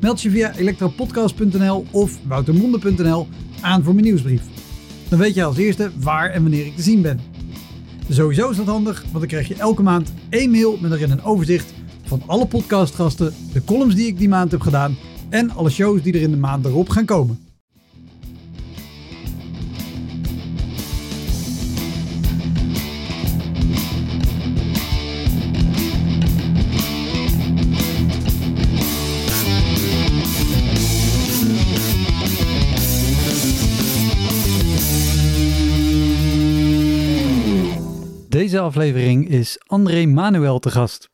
Meld je via elektropodcast.nl of woutermonde.nl aan voor mijn nieuwsbrief. Dan weet je als eerste waar en wanneer ik te zien ben. Sowieso is dat handig, want dan krijg je elke maand één mail met erin een overzicht van alle podcastgasten, de columns die ik die maand heb gedaan en alle shows die er in de maand erop gaan komen. Aflevering is André Manuel te gast.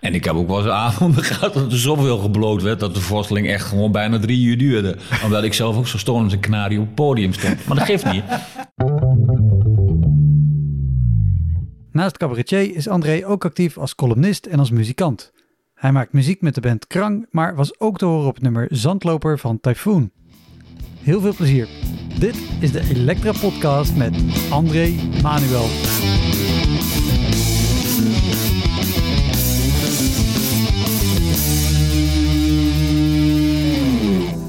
En ik heb ook wel eens avonden gehad dat er zoveel gebloot werd... dat de voorstelling echt gewoon bijna drie uur duurde. Omdat ik zelf ook zo stom als een kanarie op het podium stond. Maar dat geeft niet. Naast cabaretier is André ook actief als columnist en als muzikant. Hij maakt muziek met de band Krang, maar was ook te horen op het nummer Zandloper van Typhoon. Heel veel plezier. Dit is de Elektra Podcast met André Manuel.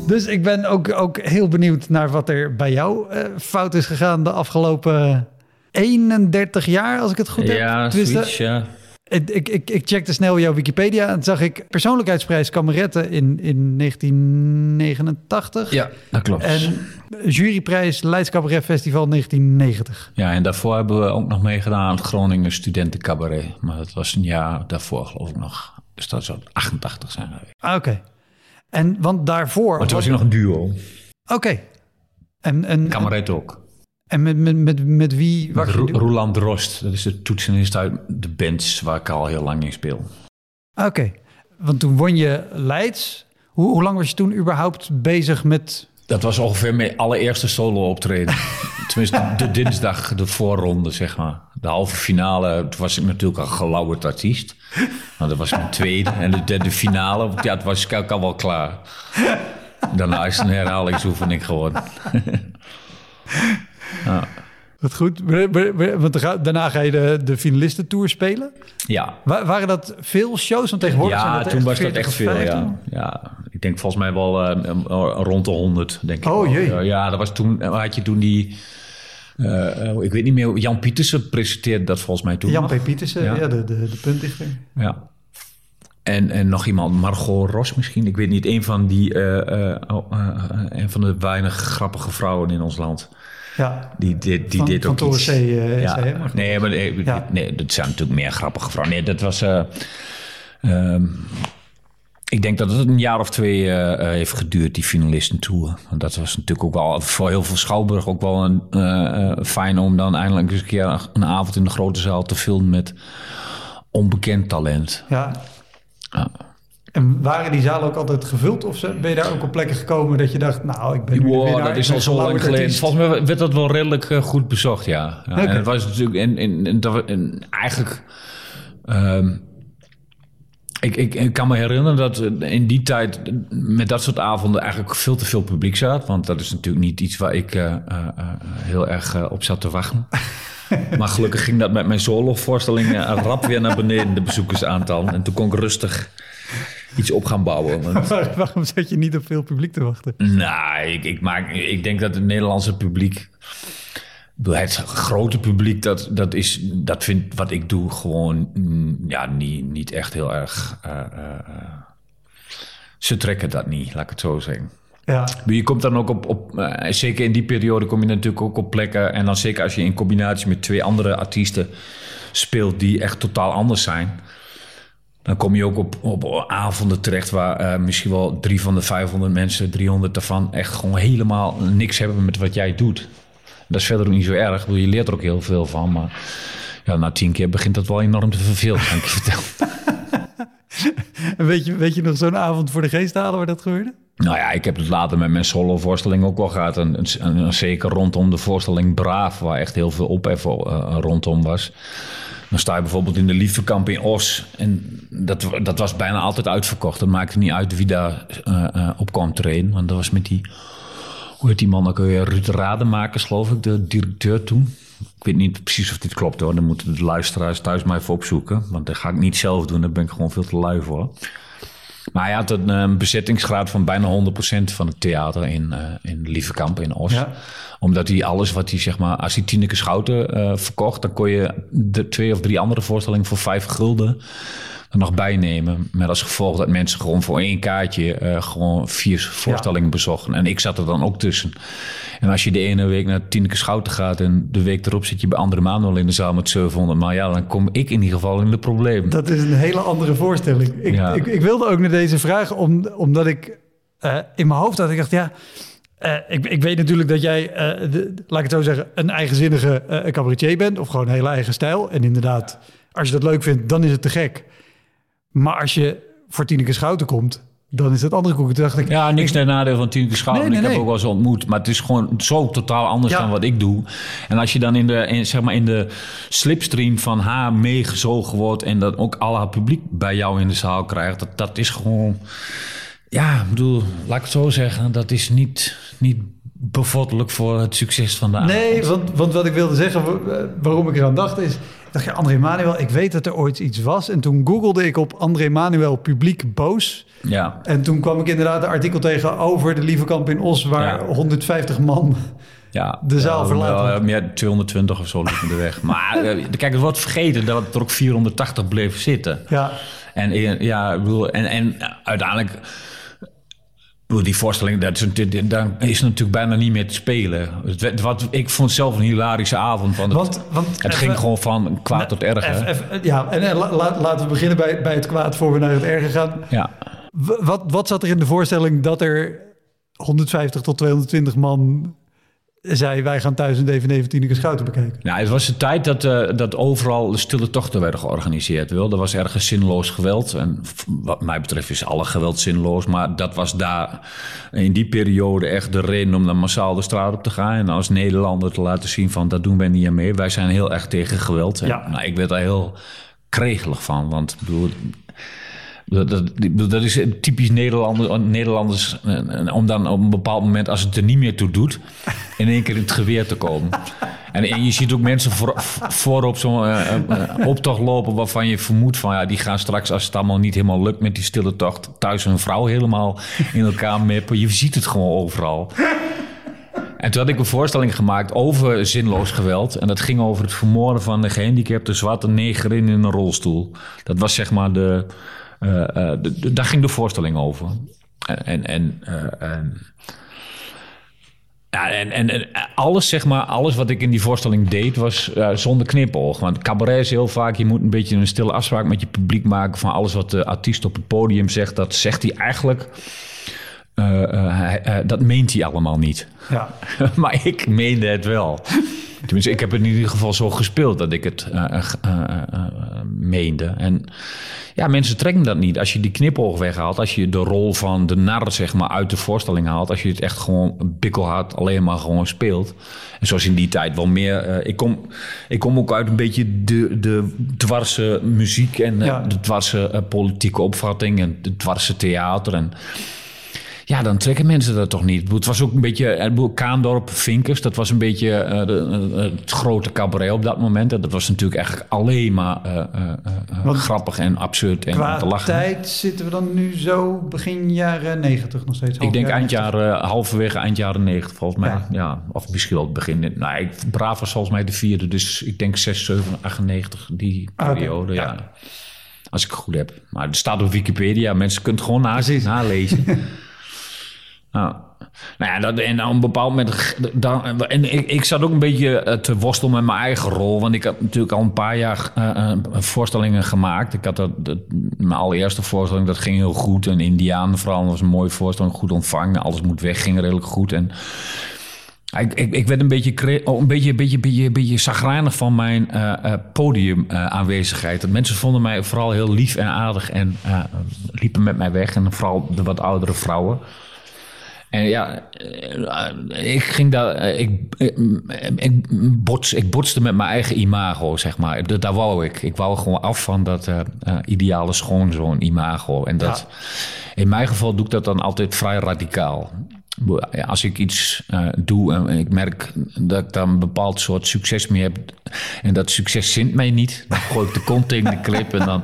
Dus ik ben ook, ook heel benieuwd naar wat er bij jou eh, fout is gegaan de afgelopen 31 jaar, als ik het goed heb. Ja, zoiets, ja. Ik, ik, ik, checkte snel jouw Wikipedia en zag ik persoonlijkheidsprijs Kameretten in, in 1989. Ja, dat klopt. En juryprijs Leids Cabaret Festival 1990. Ja, en daarvoor hebben we ook nog meegedaan aan het Groningen Studentencabaret. Maar dat was een jaar daarvoor, geloof ik nog. Dus dat zou 88 zijn geweest. Ah, Oké. En want daarvoor. Maar toen was ik nog een duo. Oké. En, en, Cabaret ook. En met, met, met, met wie? Met Ro- Roland Drost. Dat is de toetsenist uit de bands waar ik al heel lang in speel. Oké. Want toen won je Leids. Hoe, hoe lang was je toen überhaupt bezig met. Dat was ongeveer mijn allereerste solo optreden. Tenminste, de dinsdag, de voorronde, zeg maar. De halve finale, toen was ik natuurlijk al gelauwerd artiest. Maar dat was mijn tweede. En de derde finale, ja, het was ik al wel klaar. Daarna is het een herhalingsoefening geworden. Wat goed. Want daarna ga je de, de finalistentour spelen. Ja, Wa- waren dat veel shows? Want tegenwoordig zijn ja dat toen was dat 40 echt veel, 50. ja. ja. Ik denk volgens mij wel eh, eh, rond de 100, denk ik. Oh, jee. Ja, Ja, dat was toen, had je toen die... eh, eh, ik weet niet meer, Jan Pietersen presenteerde dat volgens mij toen Jan nog. P. Pietersen, ja. Ja. de, de, de puntdichter. Ja. En, en nog iemand, Margot Ros misschien. Ik weet niet, een van die, eh, eh, oh, eh, eh, een van de weinig grappige vrouwen in ons land. Ja, Die, die, die Van- deed van ook iets. C, eh, ja. maar nee, maar nee, Ja. nee, dat zijn natuurlijk meer grappige vrouwen. Nee, dat was... eh, ehm, ik denk dat het een jaar of twee eh, eh, heeft geduurd, die finalistentour. Want dat was natuurlijk ook wel voor heel veel Schouwburg ook wel een eh, eh, fijn om dan eindelijk eens een keer een avond in de grote zaal te filmen met onbekend talent. ja. Ja. En waren die zalen ook altijd gevuld? Of zo? ben je daar ook op plekken gekomen dat je dacht, nou, ik ben nu Wow, winnaar, dat is al zo lang geleden. Volgens mij werd dat wel redelijk eh, goed bezocht, ja. En het was natuurlijk... En, en, en, dat we- en eigenlijk... ehm, ik, ik, ik kan me herinneren dat in die tijd met dat soort avonden eigenlijk veel te veel publiek zat. Want dat is natuurlijk niet iets waar ik eh, eh, eh, heel erg eh, op zat te wachten. maar gelukkig ging dat met mijn solo-voorstelling eh, rap weer naar beneden, de bezoekersaantal. En toen kon ik rustig iets op gaan bouwen. Want Waarom zat je niet op veel publiek te wachten? nou, ik, ik, maak, ik denk dat het Nederlandse publiek. Het grote publiek, dat, dat, is, dat vindt wat ik doe gewoon mm, ja, niet, niet echt heel erg. eh, eh, eh, ze trekken dat niet, laat ik het zo zeggen. Ja, Je komt dan ook op, op zeker in die periode kom je natuurlijk ook op plekken. En dan zeker als je in combinatie met twee andere artiesten speelt die echt totaal anders zijn. Dan kom je ook op, op avonden terecht waar eh, misschien wel drie van de 500 mensen, 300 daarvan, echt gewoon helemaal niks hebben met wat jij doet. Dat is verder ook niet zo erg. Je leert er ook heel veel van. Maar ja, na tien keer begint dat wel enorm te vervelen, kan ik je vertellen. en weet je, weet je nog zo'n avond voor de geest halen waar dat gebeurde? Nou ja, ik heb het later met mijn solo-voorstelling ook wel gehad. En, zeker rondom de voorstelling Braaf, waar echt heel veel ophef uh, rondom was. Dan sta je bijvoorbeeld in de Liefdekamp in Os. En dat, dat was bijna altijd uitverkocht. Dat maakte niet uit wie daar uh, op kwam trainen. Want dat was met die... Hoe heet die man ook weer? Ruud Rademakers, geloof ik, de directeur toen. Ik weet niet precies of dit klopt hoor. Dan moeten de luisteraars thuis maar even opzoeken. Want dat ga ik niet zelf doen. Daar ben ik gewoon veel te lui voor. Maar hij had een, een bezettingsgraad van bijna 100% van het theater in, uh, in Lievekamp in Os. Ja. Omdat hij alles wat hij, zeg maar, als hij Tineke Schouten uh, verkocht, dan kon je de twee of drie andere voorstellingen voor vijf gulden er nog bij nemen. Met als gevolg dat mensen gewoon voor één kaartje uh, gewoon vier voorstellingen ja. bezochten. En ik zat er dan ook tussen. En als je de ene week naar Tineke Schouten gaat en de week erop zit je bij andere Manuel in de zaal met 700, maar ja, dan kom ik in ieder geval in de problemen. Dat is een hele andere voorstelling. Ik, ja. ik, ik, wilde ook naar deze vraag om, omdat ik uh, in mijn hoofd had, ik dacht ja. Uh, ik, ik, weet natuurlijk dat jij, uh, de, laat ik het zo zeggen, een eigenzinnige uh, cabaretier bent. Of gewoon een hele eigen stijl. En inderdaad, als je dat leuk vindt, dan is het te gek. Maar als je voor Tineke Schouten komt, dan is het andere koek. Toen dacht ik, ja, niks ten nadeel van Tineke Schouten. Nee, nee, ik heb ook wel eens ontmoet. Maar het is gewoon zo totaal anders ja. dan wat ik doe. En als je dan in de, in, zeg maar in de slipstream van haar meegezogen wordt... en dat ook al haar publiek bij jou in de zaal krijgt... dat, dat is gewoon... Ja, ik bedoel, laat ik het zo zeggen. Dat is niet, niet bevorderlijk voor het succes van de avond. Nee, want, want wat ik wilde zeggen, waarom ik eraan dacht is... Dacht, ja, André Manuel, ik weet dat er ooit iets was. En toen googelde ik op André Manuel publiek boos. Ja. En toen kwam ik inderdaad een artikel tegen over de Lievekamp in Os... waar ja. 150 man ja, de zaal ja, verlaten. Meer 220 of zo liepen de weg. Maar kijk, er wordt vergeten dat er ook 480 bleef zitten. Ja. En, ja, ik bedoel, en, en uiteindelijk die voorstelling, dat is, daar is natuurlijk bijna niet meer te spelen. Wat, ik vond zelf een hilarische avond. Want het, want, want het ging gewoon van kwaad tot erg. Even, even, ja, en, en la, laten we beginnen bij, bij het kwaad voor we naar het erger gaan. Ja. Wat, wat zat er in de voorstelling dat er 150 tot 220 man zei wij gaan thuis een DVD van Tineke Schouten bekijken. Nou, het was de tijd dat, uh, dat overal de stille tochten werden georganiseerd. Wel. Er was ergens zinloos geweld. En wat mij betreft is alle geweld zinloos. Maar dat was daar in die periode echt de reden om dan massaal de straat op te gaan. En als Nederlander te laten zien van dat doen wij niet aan mee. Wij zijn heel erg tegen geweld. En, Ja. nou, ik werd daar heel kregelig van. Want bedoel, dat, dat, dat is typisch Nederlander, Nederlanders om dan op een bepaald moment, als het er niet meer toe doet, in één keer in het geweer te komen. En, en je ziet ook mensen voor, voor op zo'n uh, optocht lopen waarvan je vermoedt van ja, die gaan straks, als het allemaal niet helemaal lukt met die stille tocht, thuis hun vrouw helemaal in elkaar meppen. Je ziet het gewoon overal. En toen had ik een voorstelling gemaakt over zinloos geweld. En dat ging over het vermoorden van de gehandicapte zwarte negerin in een rolstoel. Dat was zeg maar de. De, de, daar ging de voorstelling over. En, en, uh, en, ja, en, en, alles, zeg maar, alles wat ik in die voorstelling deed, was zonder knipoog. Want cabaret is heel vaak, je moet een beetje een stille afspraak met je publiek maken van alles wat de artiest op het podium zegt. Dat zegt hij eigenlijk. dat meent hij allemaal niet. Ja. maar ik meende het wel. Tenminste, ik heb het in ieder geval zo gespeeld dat ik het meende. En ja, mensen trekken dat niet. Als je die knipoog weghaalt, als je de rol van de nar zeg maar, uit de voorstelling haalt, als je het echt gewoon bikkelhard alleen maar gewoon speelt. En zoals in die tijd wel meer. ik, kom, ik kom ook uit een beetje de, de dwarse muziek en ja. de dwarse politieke opvatting en het dwarse theater. En ja, dan trekken mensen dat toch niet. Het was ook een beetje, Kaandorp, Vinkers, dat was een beetje uh, de, uh, het grote cabaret op dat moment. En dat was natuurlijk eigenlijk alleen maar uh, grappig en absurd en qua te lachen. tijd zitten we dan nu zo begin jaren negentig nog steeds? Ik denk eind jaren, halverwege eind jaren negentig volgens mij. Ja. ja. of misschien wel het begin. Nou, ik, Braaf was volgens mij de vierde, dus ik denk 6, 7, 98, die periode, ah, okay. ja. ja. Als ik het goed heb. Maar het staat op Wikipedia, mensen kunnen het gewoon na, nalezen. Nou, nou ja, dat, en op een bepaald moment. Dan, en ik, ik zat ook een beetje te worstelen met mijn eigen rol. Want ik had natuurlijk al een paar jaar uh, voorstellingen gemaakt. Ik had dat, mijn allereerste voorstelling, dat ging heel goed. En Indiaan vooral was een mooie voorstelling, goed ontvangen. Alles moet weg, ging redelijk goed. En ik, ik, ik werd een beetje, oh, een beetje, beetje, beetje, beetje zagrijnig van mijn uh, podiumaanwezigheid. Uh, mensen vonden mij vooral heel lief en aardig en liepen met mij weg. En vooral de wat oudere vrouwen. En ja, eh, ik ging daar, eh, ik, ik, ik, bots, ik botste met mijn eigen imago, zeg maar. Dat, daar wou ik. Ik wou gewoon af van dat uh, ideale schoonzoon imago. En dat, in mijn geval doe ik dat dan altijd vrij radicaal. Als ik iets uh, doe en ik merk dat ik dan een bepaald soort succes mee heb en dat succes zint mij niet, dan gooi ik de kont in de clip en dan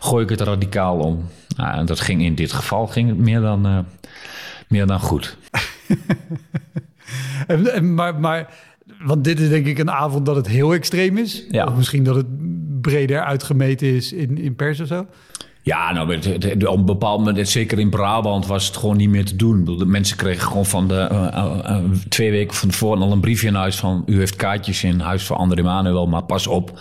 gooi ik het radicaal om. Nou, en dat ging in dit geval ging het meer dan, uh, meer dan goed. en, maar, maar, want dit is denk ik een avond dat het heel extreem is. Ja. Of misschien dat het breder uitgemeten is in, in pers of zo. Ja, nou, op een bepaald moment, zeker in Brabant, was het gewoon niet meer te doen. De mensen kregen gewoon van de uh, uh, twee weken van tevoren al een briefje in huis van... u heeft kaartjes in huis voor André Manuel, maar pas op.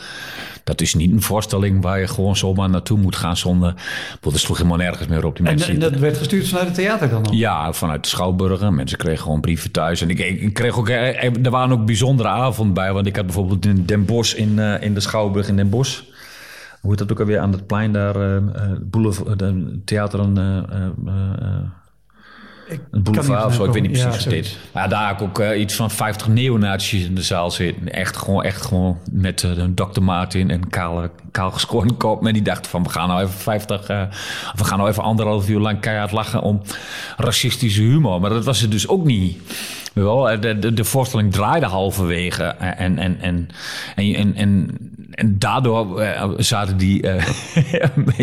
Dat is niet een voorstelling waar je gewoon zomaar naartoe moet gaan zonder... Dat sloeg helemaal nergens meer op die mensen. En, dat werd gestuurd vanuit het theater dan? Al? Ja, vanuit de Schouwburgen. Mensen kregen gewoon brieven thuis. En ik, ik kreeg ook... Er waren ook bijzondere avonden bij. Want ik had bijvoorbeeld in Den Bosch, in, in de Schouwburg in Den Bosch hoe heet dat ook alweer aan het plein daar, uh, boulevard, de theater en ik een boulevard of zo, ik weet niet precies ja, dit. Maar daar heb ik ook iets van 50 neonazies in de zaal zitten. Echt gewoon, echt gewoon met Dr. Martin en kaal, kaal geschoren kop. En die dachten van, we gaan nou even 50, uh, we gaan nou even anderhalf uur lang keihard lachen om racistische humor. Maar dat was het dus ook niet. Wel, de, de, de voorstelling draaide halverwege en, en, en, en, en, en daardoor uh, zaten die uh,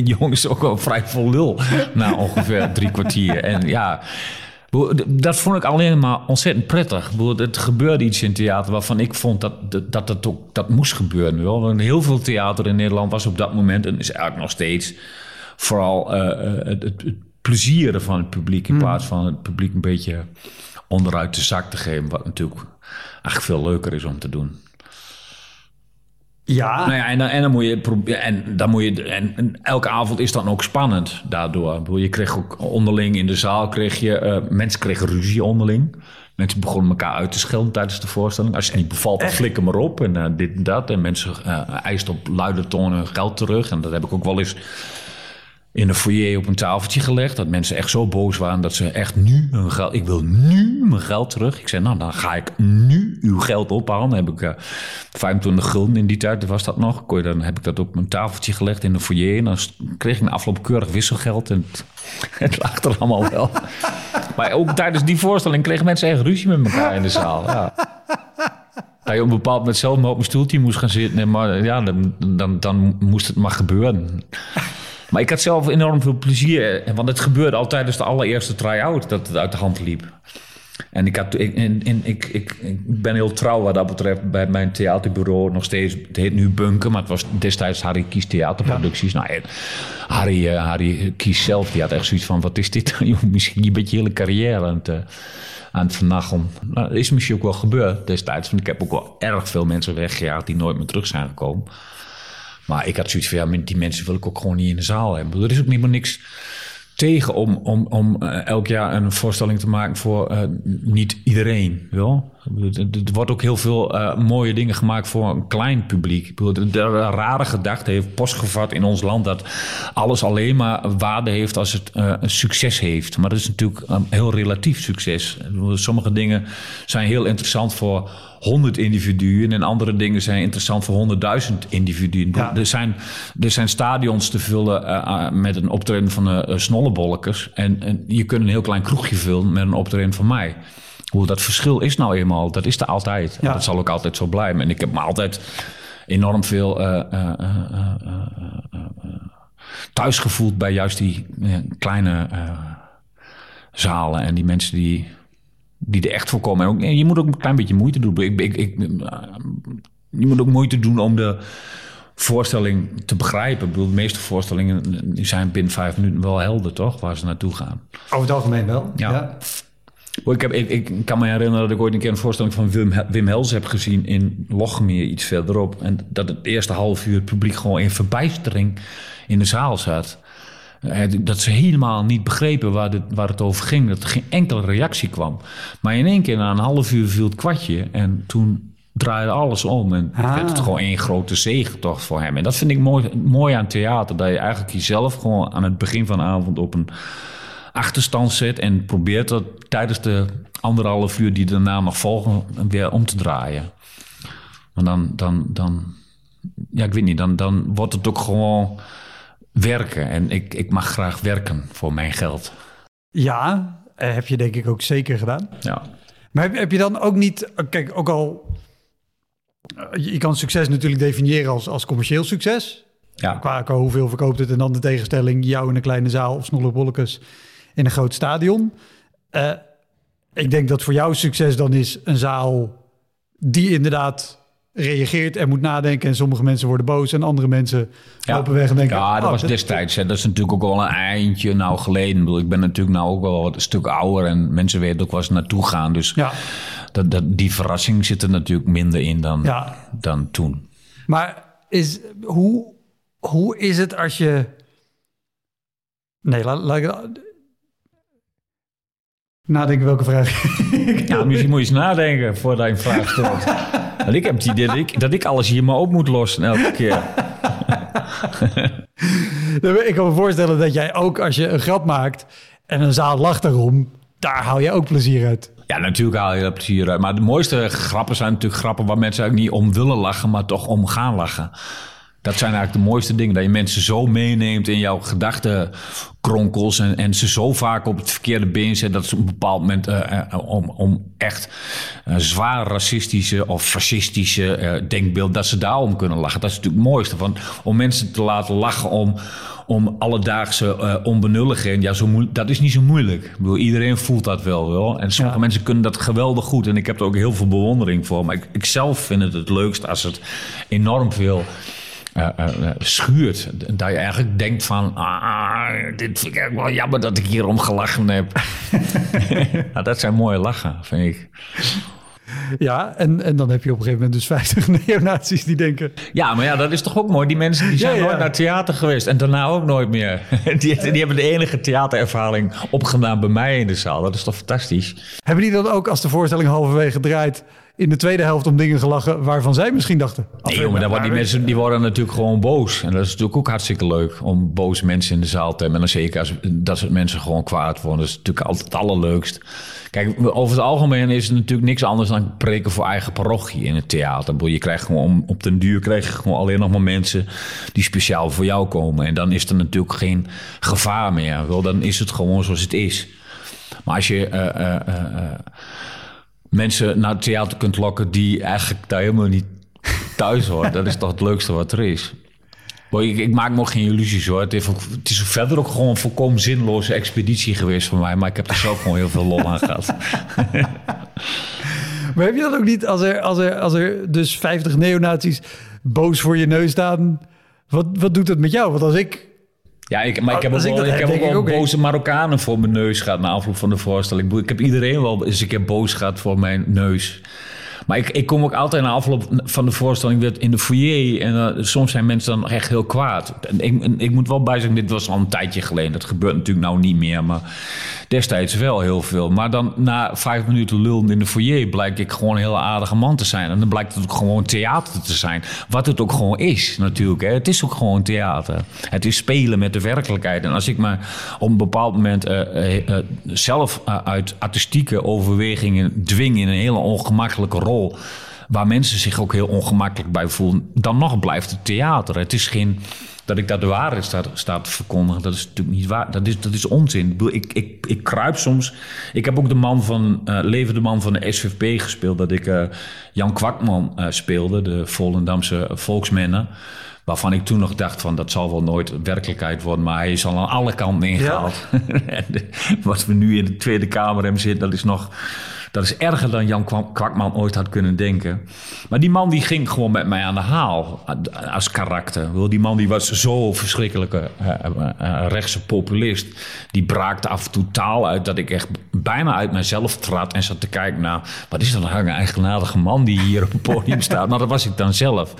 jongens ook wel vrij vol lul na ongeveer drie kwartier. En ja, dat vond ik alleen maar ontzettend prettig. Het gebeurde iets in theater waarvan ik vond dat dat, dat, ook, dat moest gebeuren. Wel. Want heel veel theater in Nederland was op dat moment, en is eigenlijk nog steeds, vooral uh, het, het, plezier van het publiek in hmm. plaats van het publiek een beetje onderuit de zak te geven. Wat natuurlijk eigenlijk veel leuker is om te doen. Ja. Nou ja, en dan, en dan moet je proberen. En, dan moet je, en, elke avond is dan ook spannend daardoor. Je kreeg ook onderling in de zaal, kreeg je, uh, mensen kregen ruzie onderling. Mensen begonnen elkaar uit te schelden tijdens de voorstelling. Als je niet bevalt, dan flikker maar op. En uh, dit en dat. En mensen uh, eisten op luide toon hun geld terug. En dat heb ik ook wel eens in de foyer op een tafeltje gelegd. Dat mensen echt zo boos waren dat ze echt nu hun geld... Ik wil nu mijn geld terug. Ik zei, nou, dan ga ik nu uw geld ophalen. Dan heb ik uh, 25 gulden in die tijd, was dat nog. Kon je, dan heb ik dat op mijn tafeltje gelegd in de foyer. En dan kreeg ik een afloop keurig wisselgeld. En het, het lag er allemaal wel. maar ook tijdens die voorstelling kregen mensen echt ruzie met elkaar in de zaal. Ja. Dat je op een bepaald moment zelf maar op mijn stoeltje moest gaan zitten. Maar ja, dan, dan, dan moest het maar gebeuren. Maar ik had zelf enorm veel plezier. Want het gebeurde al tijdens de allereerste try-out dat het uit de hand liep. En ik, had, ik, en, ik, ik, ik, ben heel trouw wat dat betreft bij mijn theaterbureau nog steeds. Het heet nu Bunker, maar het was destijds Harry Kies Theaterproducties. Nou, Harry, uh, Harry Kies zelf, die had echt zoiets van: wat is dit? misschien een beetje hele carrière aan het, uh, aan het vernachelen. Nou, dat is misschien ook wel gebeurd destijds. Want ik heb ook wel erg veel mensen weggejaagd die nooit meer terug zijn gekomen. Maar ik had zoiets van, ja, die mensen wil ik ook gewoon niet in de zaal hebben. Er is ook niet meer niks tegen om, om, om uh, elk jaar een voorstelling te maken voor uh, niet iedereen. Wel? Er wordt ook heel veel uh, mooie dingen gemaakt voor een klein publiek. De, de rare gedachte heeft postgevat in ons land dat alles alleen maar waarde heeft als het een succes heeft. Maar dat is natuurlijk een heel relatief succes. Sommige dingen zijn heel interessant voor 100 individuen en andere dingen zijn interessant voor 100.000 individuen. Er, zijn, er zijn stadions te vullen uh, met een optreden van de uh, snollebolkers. En, en, je kunt een heel klein kroegje vullen met een optreden van mij. Hoe dat verschil is nou eenmaal, dat is er altijd. Ja. Dat zal ook altijd zo blijven. En ik heb me altijd enorm veel uh, thuis gevoeld bij juist die kleine zalen en die mensen die die er echt voor komen. En ook, je moet ook een klein beetje moeite doen. Ik, ik, ik, je moet ook moeite doen om de voorstelling te begrijpen. Ik bedoel, de meeste voorstellingen zijn binnen vijf minuten wel helder, toch? Waar ze naartoe gaan. Over het algemeen wel, ja. Ik, heb, ik, ik, kan me herinneren dat ik ooit een keer een voorstelling van Wim, Wim Hels heb gezien in Logmeer, iets verderop. En dat het eerste half uur het publiek gewoon in verbijstering in de zaal zat. Dat ze helemaal niet begrepen waar, waar het over ging. Dat er geen enkele reactie kwam. Maar in één keer na een half uur viel het kwartje. En toen draaide alles om. En ah. werd het gewoon één grote zegentocht voor hem. En dat vind ik mooi, mooi aan theater. Dat je eigenlijk jezelf gewoon aan het begin van de avond op een achterstand zet. En probeert dat tijdens de anderhalf uur die daarna nog volgen weer om te draaien. Want dan, dan, dan ja, ik weet niet, dan, dan wordt het ook gewoon werken. En ik, ik mag graag werken voor mijn geld. Ja, eh, heb je denk ik ook zeker gedaan. Ja. Maar heb, heb je dan ook niet, kijk, ook al, eh, je kan succes natuurlijk definiëren als, als commercieel succes. Ja. Qua, qua hoeveel verkoopt het en dan de tegenstelling, jou in een kleine zaal of snollebollekes in een groot stadion. Eh, ik denk dat voor jou succes dan is een zaal die inderdaad reageert en moet nadenken. En sommige mensen worden boos en andere mensen lopen weg en denken... Ja, dat oh, was destijds. Hè. Dat is natuurlijk ook al een eindje nou geleden. Ik, bedoel, ik ben natuurlijk nou ook wel wat een stuk ouder en mensen weten ook waar ze naartoe gaan. Dus Ja, dat, dat, die verrassing zit er natuurlijk minder in dan, Ja. dan toen. maar is, hoe, hoe is het als je... Nee, laat, laat ik... Nadenken welke vraag. Ja, misschien moet je eens nadenken voordat je een vraag stelt. Want ik heb het idee dat ik, dat ik alles hier maar op moet lossen elke keer. ik kan me voorstellen dat jij ook als je een grap maakt en een zaal lacht erom, daar haal je ook plezier uit. Ja, natuurlijk haal je er plezier uit. Maar de mooiste grappen zijn natuurlijk grappen waar mensen eigenlijk niet om willen lachen, maar toch om gaan lachen. Dat zijn eigenlijk de mooiste dingen. Dat je mensen zo meeneemt in jouw gedachtenkronkels. En, en ze zo vaak op het verkeerde been zet. Dat ze op een bepaald moment eh, eh, om, om echt eh, zwaar racistische of fascistische denkbeeld. Dat ze daarom kunnen lachen. Dat is natuurlijk het mooiste. Want om mensen te laten lachen om, om alledaagse onbenulligheden. Ja, zo dat is niet zo moeilijk. Ik bedoel, iedereen voelt dat wel. wel. En sommige Ja. mensen kunnen dat geweldig goed. En ik heb er ook heel veel bewondering voor. Maar ik, ik zelf vind het het leukst als het enorm veel eh, schuurt. Dat je eigenlijk denkt van... Ah, dit vind ik wel jammer dat ik hierom gelachen heb. nou, dat zijn mooie lachen, vind ik. Ja, en, en dan heb je op een gegeven moment dus 50 neonazies die denken... Ja, maar ja, dat is toch ook mooi. Die mensen die zijn Ja, ja. nooit naar theater geweest. En daarna ook nooit meer. Die, die hebben de enige theaterervaring opgedaan bij mij in de zaal. Dat is toch fantastisch? Hebben die dan ook als de voorstelling halverwege draait in de tweede helft om dingen gelachen waarvan zij misschien dachten... Nee, jongen, dan worden die mensen die worden natuurlijk gewoon boos. En dat is natuurlijk ook hartstikke leuk om boze mensen in de zaal te hebben. En dan zeker als dat soort mensen gewoon kwaad worden. Dat is natuurlijk altijd het allerleukst. Kijk, over het algemeen is het natuurlijk niks anders dan preken voor eigen parochie in het theater. Je krijgt gewoon op den duur krijg je gewoon alleen nog maar mensen die speciaal voor jou komen. En dan is er natuurlijk geen gevaar meer. Wel, dan is het gewoon zoals het is. Maar als je eh, eh, eh, eh, mensen naar het theater kunt lokken die eigenlijk daar helemaal niet thuis horen, dat is toch het leukste wat er is. Boy, ik, ik maak ook geen illusies hoor. Het, heeft het is verder ook gewoon een volkomen zinloze expeditie geweest voor mij. Maar ik heb er zelf gewoon heel veel lol aan gehad. Maar heb je dat ook niet als er, als er, als er dus 50 neonazies boos voor je neus staan? Wat, wat doet het met jou? Want als ik... Ja, ik, maar ik heb ook Als ik wel, ik heb, ook wel ook, boze Marokkanen voor mijn neus gehad na afloop van de voorstelling. Ik heb iedereen wel eens een keer boos gehad voor mijn neus. Maar ik, ik kom ook altijd na afloop van de voorstelling weer in de foyer. En eh, soms zijn mensen dan echt heel kwaad. En ik, ik moet wel bijzeggen, dit was al een tijdje geleden. Dat gebeurt natuurlijk nou niet meer. Maar destijds wel heel veel. Maar dan na vijf minuten lullen in de foyer... blijkt ik gewoon een hele aardige man te zijn. En dan blijkt het ook gewoon theater te zijn. Wat het ook gewoon is natuurlijk. Hè. Het is ook gewoon theater. Het is spelen met de werkelijkheid. En als ik me op een bepaald moment eh, eh, zelf uit artistieke overwegingen dwing... in een hele ongemakkelijke rol... waar mensen zich ook heel ongemakkelijk bij voelen... dan nog blijft het theater. Het is geen... Dat ik daar de waarheid sta, sta te verkondigen, dat is natuurlijk niet waar. Dat is, dat is onzin. Ik, ik, ik, kruip soms. Ik heb ook de man van, eh levende man van de SVP gespeeld. Dat ik eh, Jan Kwakman eh, speelde, de Volendamse volksmenner. Waarvan ik toen nog dacht van dat zal wel nooit werkelijkheid worden. Maar hij is al aan alle kanten ingehaald. en de- wat we nu in de Tweede Kamer hebben zitten, dat is nog... Dat is erger dan Jan Kwa- Kwakman ooit had kunnen denken. Maar die man die ging gewoon met mij aan de haal als karakter. Die man die was zo verschrikkelijke eh, eh, eh, rechtse populist. Die braakte af en toe taal uit dat ik echt bijna uit mezelf trad en zat te kijken naar... wat is dat een eigenaardige man die hier op het podium staat? Nou, dat was ik dan zelf.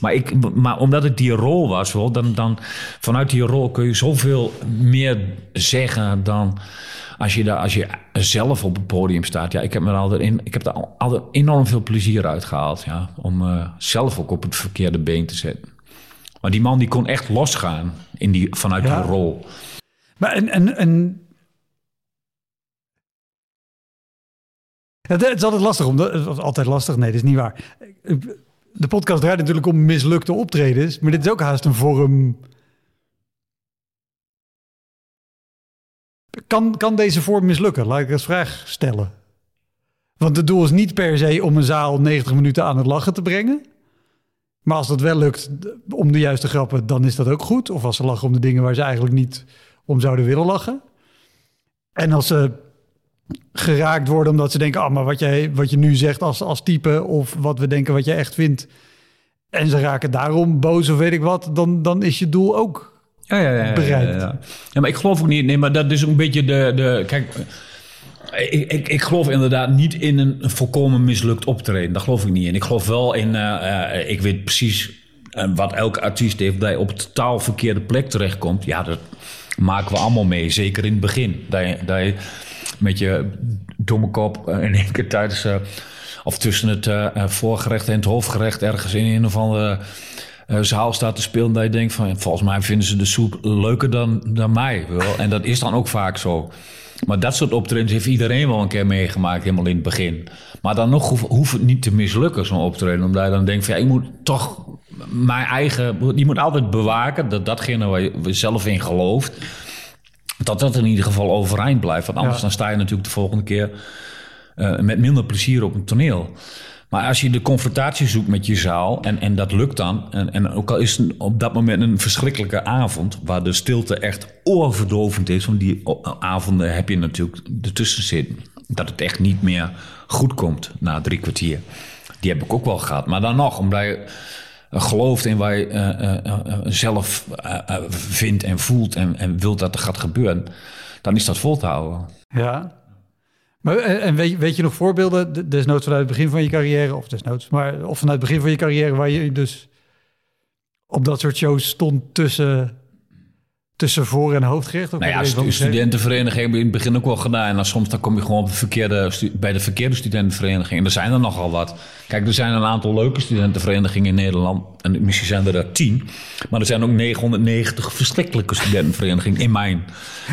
Maar, ik, maar omdat het die rol was, wel, dan, dan vanuit die rol kun je zoveel meer zeggen dan als je, daar, als je zelf op het podium staat. Ja, ik heb, me er altijd in, ik heb daar al- altijd enorm veel plezier uit gehaald. Ja, om eh, zelf ook op het verkeerde been te zetten. Maar die man die kon echt losgaan in die, vanuit Ja. die rol. Maar en, en, en Het, is altijd lastig. Om, altijd lastig. Nee, dat is niet waar. De podcast draait natuurlijk om mislukte optredens. Maar dit is ook haast een vorm... Kan, kan deze vorm mislukken? Laat ik als vraag stellen. Want het doel is niet per se om een zaal 90 minuten aan het lachen te brengen. Maar als dat wel lukt om de juiste grappen, dan is dat ook goed. Of als ze lachen om de dingen waar ze eigenlijk niet om zouden willen lachen. En als ze geraakt worden omdat ze denken, ah, maar wat, jij, wat je nu zegt als, als type, of wat we denken wat je echt vindt, en ze raken daarom boos of weet ik wat, dan, dan is je doel ook ja, ja, ja, bereikt. Ja, ja, maar ik geloof ook niet, nee, maar dat is een beetje de, de kijk, ik, ik, ik geloof inderdaad niet in een volkomen mislukt optreden. Daar geloof ik niet in. Ik geloof wel in, uh, ik weet precies uh, wat elke artiest heeft, dat je op totaal verkeerde plek terechtkomt. Ja, dat maken we allemaal mee, zeker in het begin. Dat je, dat je met je domme kop in één keer tijdens, of tussen het voorgerecht en het hoofdgerecht ergens in een of andere zaal staat te spelen. Dat je denkt van, volgens mij vinden ze de soep leuker dan, dan mij. Wel. En dat is dan ook vaak zo. Maar dat soort optredens heeft iedereen wel een keer meegemaakt, helemaal in het begin. Maar dan nog hoeft het niet te mislukken, zo'n optreden. Omdat je dan denkt van, ja, ik moet toch mijn eigen... Je moet altijd bewaken dat datgene waar je zelf in gelooft... dat dat in ieder geval overeind blijft. Want anders dan sta je natuurlijk de volgende keer... Uh, met minder plezier op een toneel. Maar als je de confrontatie zoekt met je zaal en, en dat lukt dan, en, en ook al is het op dat moment een verschrikkelijke avond, waar de stilte echt oorverdovend is, want die avonden heb je natuurlijk ertussen zitten, dat het echt niet meer goed komt na drie kwartier. Die heb ik ook wel gehad. Maar dan nog, omdat je gelooft in waar je uh, uh, zelf vindt en voelt en, en wilt dat er gaat gebeuren, dan is dat vol te houden. Ja, eh, en weet, weet je nog voorbeelden, desnoods vanuit het begin van je carrière, of desnoods, maar of vanuit het begin van je carrière, waar je dus op dat soort shows stond tussen tussen voor- en hoofdgericht? Nou ja, stu studentenvereniging heb je in het begin ook wel gedaan. En dan soms dan kom je gewoon op de verkeerde, bij de verkeerde studentenvereniging. En er zijn er nogal wat. Kijk, er zijn een aantal leuke studentenverenigingen in Nederland. En misschien zijn er er tien. Maar er zijn ook 990 verschrikkelijke studentenverenigingen in mijn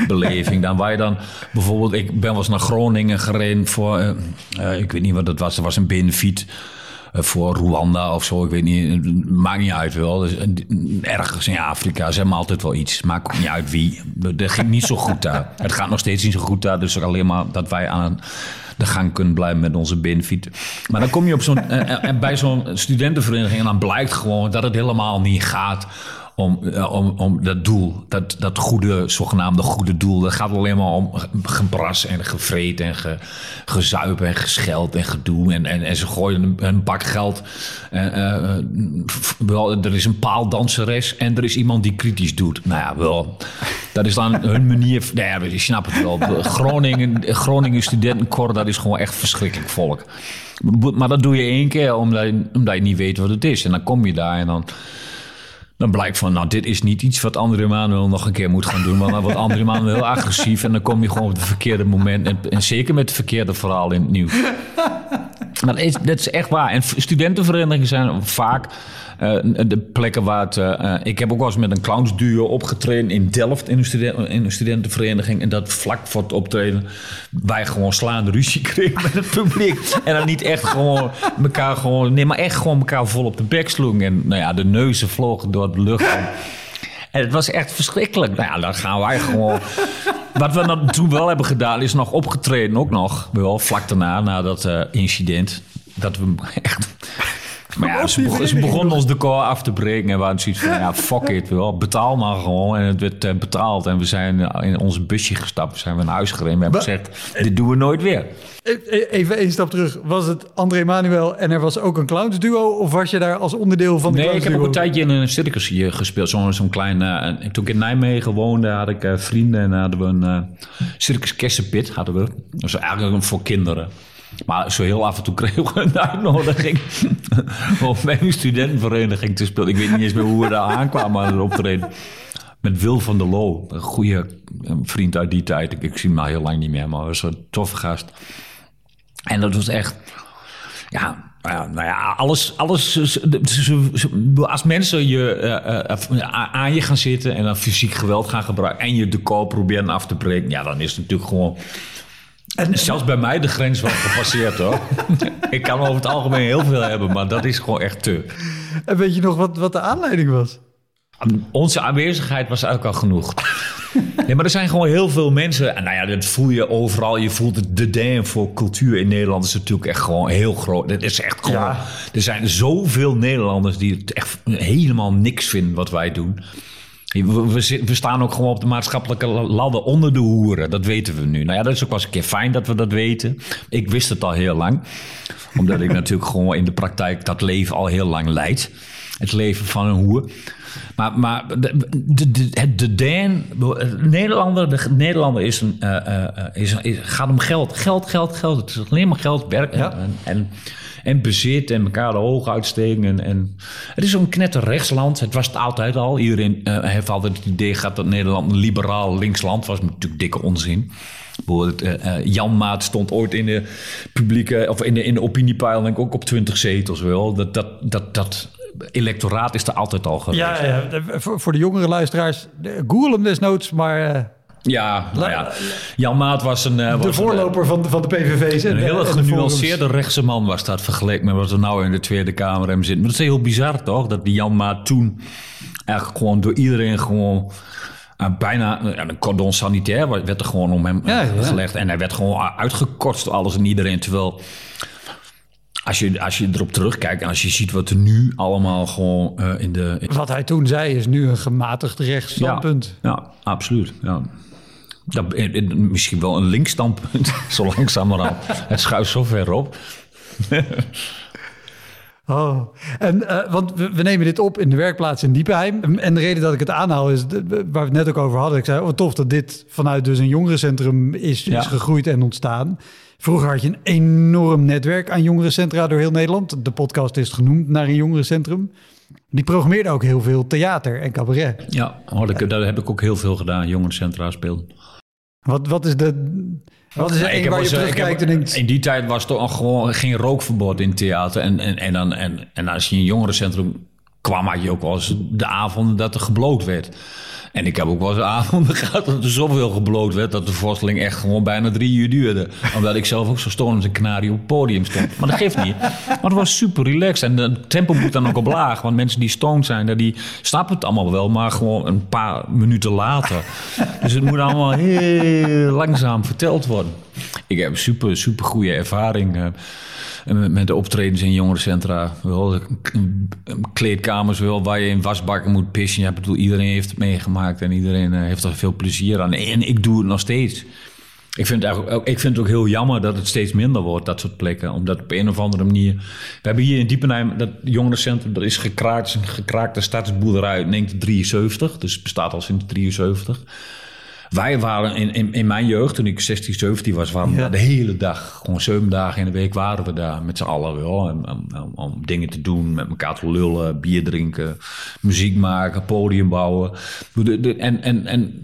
beleving. Dan waar je dan bijvoorbeeld... Ik ben wel eens naar Groningen gereden voor... Uh, uh, ik weet niet wat het was. Er was een benefiet eh, voor Rwanda of zo. Ik weet niet, maakt niet uit wel. Dus, ergens in Afrika, ze hebben altijd wel iets. Maakt niet uit wie. Dat ging niet zo goed daar. Het gaat nog steeds niet zo goed daar. Dus alleen maar dat wij aan de gang kunnen blijven met onze benefit. Maar dan kom je op zo'n, uh, bij zo'n studentenvereniging en dan blijkt gewoon dat het helemaal niet gaat om, eh, om, om dat doel, dat, dat goede, zogenaamde goede doel. Dat gaat alleen maar om gebras en gevreed en ge, gezuip en gescheld en gedoe. En, en, en ze gooien een, een bak geld. Uh, wel, er is een paaldanseres en er is iemand die kritisch doet. Nou ja, wel. Dat is dan hun manier. Nou ja, je snapt het wel. Groningen, Groningen studentenkor, dat is gewoon echt verschrikkelijk volk. Maar dat doe je één keer omdat je, omdat je niet weet wat het is. En dan kom je daar en dan dan blijkt van, nou, dit is niet iets wat André Manuel nog een keer moet gaan doen. Want dan wordt André Manuel heel agressief en dan kom je gewoon op het verkeerde moment. En, zeker met het verkeerde verhaal in het nieuws. Maar dat is, dat is echt waar. En studentenverenigingen zijn vaak uh, de plekken waar het... Uh, ik heb ook wel eens met een clownsduo opgetreden in Delft in een, in een studentenvereniging. En dat vlak voor het optreden wij gewoon slaande ruzie kregen met het publiek. en dan niet echt gewoon elkaar gewoon... Nee, maar echt gewoon elkaar vol op de bek sloegen. En nou ja, de neuzen vlogen door de lucht. En het was echt verschrikkelijk. Nou ja, dan gaan wij gewoon... Wat we dan toen wel hebben gedaan, is nog opgetreden ook nog. Wel vlak daarna, na dat uh, incident. Dat we echt maar ja, ze, begon, ze ons decor af te breken en we hadden zoiets van, ja, fuck it, wel, betaal maar gewoon. En het werd uh, betaald en we zijn in ons busje gestapt, zijn we naar huis gereden. We hebben gezegd, dit doen we nooit weer. E-, even één stap terug. Was het André Manuel en er was ook een clownsduo? Of was je daar als onderdeel van de Nee, ik heb ook een tijdje in een circus hier gespeeld. Zo'n zo'n klein... Uh, toen ik in Nijmegen woonde, had ik uh, vrienden en hadden we een uh, circus Kersenpit. Hadden we. Dat was eigenlijk voor kinderen. Maar zo heel af en toe kregen we een uitnodiging om bij een studentenvereniging te spelen. Ik weet niet eens meer hoe we daar aankwamen aan het optreden. Met Wil van der Loo, een goede vriend uit die tijd. Ik, ik zie hem al heel lang niet meer, maar was een toffe gast. En dat was echt, ja, nou ja, alles, alles. Als mensen je, uh, uh, aan je gaan zitten en dan fysiek geweld gaan gebruiken en je de koop proberen af te breken, ja, dan is het natuurlijk gewoon En, Zelfs bij mij de grens wel gepasseerd hoor. ik kan over het algemeen heel veel hebben, maar dat is gewoon echt te. En weet je nog wat, wat de aanleiding was? Onze aanwezigheid was eigenlijk al genoeg. nee, maar er zijn gewoon heel veel mensen. En nou ja, dat voel je overal. Je voelt het de dam voor cultuur in Nederland is natuurlijk echt gewoon heel groot. Het is echt gewoon. Er zijn zoveel Nederlanders die het echt helemaal niks vinden wat wij doen. We, we, staan ook gewoon op de maatschappelijke ladder onder de hoeren. Dat weten we nu. Nou ja, dat is ook wel eens een keer fijn dat we dat weten. Ik wist het al heel lang. Omdat ik natuurlijk gewoon in de praktijk dat leven al heel lang leid. Het leven van een hoer. Maar, maar de, de, de, de Dan, Nederlander, de Nederlander is een, uh, is, is, gaat om geld. Geld, geld, geld. Het is alleen maar geld, werk en, en, en, bezit en elkaar de ogen uitsteken. En, en, het is zo'n knetter rechtsland. Het was het altijd al. Iedereen uh, heeft altijd het idee gehad dat Nederland een liberaal linksland was. Natuurlijk dikke onzin. Jan Maat stond ooit in de publieke of in de, in de opiniepeiling ook op 20 zetels wel. Dat, dat, dat, dat electoraat is er altijd al geweest. Ja, ja. Voor, de jongere luisteraars, google hem desnoods, maar... Ja, nou ja, Jan Maat was een... Uh, de voorloper van, de, van de PVV's. Een hele genuanceerde rechtse man was dat vergeleken met wat er nou in de Tweede Kamer hem zit. Maar dat is heel bizar toch, dat die Jan Maat toen eigenlijk gewoon door iedereen gewoon... Uh, bijna een cordon sanitair werd er gewoon om hem ja, gelegd. En hij werd gewoon uitgekort door alles en iedereen. Terwijl als je, als je erop terugkijkt en als je ziet wat er nu allemaal gewoon uh, in de... Wat hij toen zei is nu een gematigd rechtsstandpunt. Ja, ja absoluut. Ja. Dat, misschien wel een linkstandpunt, zo langzamerhand. het schuift zo ver op. Oh, en uh, want we, we, nemen dit op in de werkplaats in Diepenheim. En de reden dat ik het aanhaal is, waar we het net ook over hadden. Ik zei, oh tof dat dit vanuit dus een jongerencentrum is, is gegroeid en ontstaan. Vroeger had je een enorm netwerk aan jongerencentra door heel Nederland. De podcast is genoemd naar een jongerencentrum. Die programmeerde ook heel veel theater en cabaret. Ja, ik, daar heb ik ook heel veel gedaan, jongerencentra speelden. Wat, wat is de... Wat is er waar je terugkijkt en denkt... In die tijd was er gewoon geen rookverbod in theater. En, en, en, dan, en, en als je in een jongerencentrum kwam, had je ook wel eens de avonden dat er gebloot werd. En ik heb ook wel eens avonden gehad dat er zoveel gebloot werd... dat de voorstelling echt gewoon bijna drie uur duurde. Omdat ik zelf ook zo stonend als een kanarie op het podium stond. Maar dat geeft niet. Maar het was super relaxed. En het tempo moet dan ook op laag. Want mensen die stoned zijn, die snappen het allemaal wel... maar gewoon een paar minuten later. Dus het moet allemaal heel langzaam verteld worden. Ik heb super, super goede ervaring... Uh, met de optredens in jongerencentra. Wel, kleedkamers wel, waar je in wasbakken moet pissen. Ja, bedoel, iedereen heeft het meegemaakt en iedereen eh, heeft er veel plezier aan. En ik doe het nog steeds. Ik vind, het ook, ik vind het ook heel jammer dat het steeds minder wordt, dat soort plekken. Omdat op een of andere manier... We hebben hier in Diepenheim, dat jongerencentrum, dat is gekraakt. een gekraakte stadsboerderij uit 1973. Dus bestaat al sinds 1973. Wij waren in, in, in, mijn jeugd, toen ik 16, 17 was, waren we de hele dag, gewoon zeven dagen in de week waren we daar met z'n allen wel. Om, om, om, dingen te doen, met elkaar te lullen, bier drinken, muziek maken, podium bouwen. En, en, en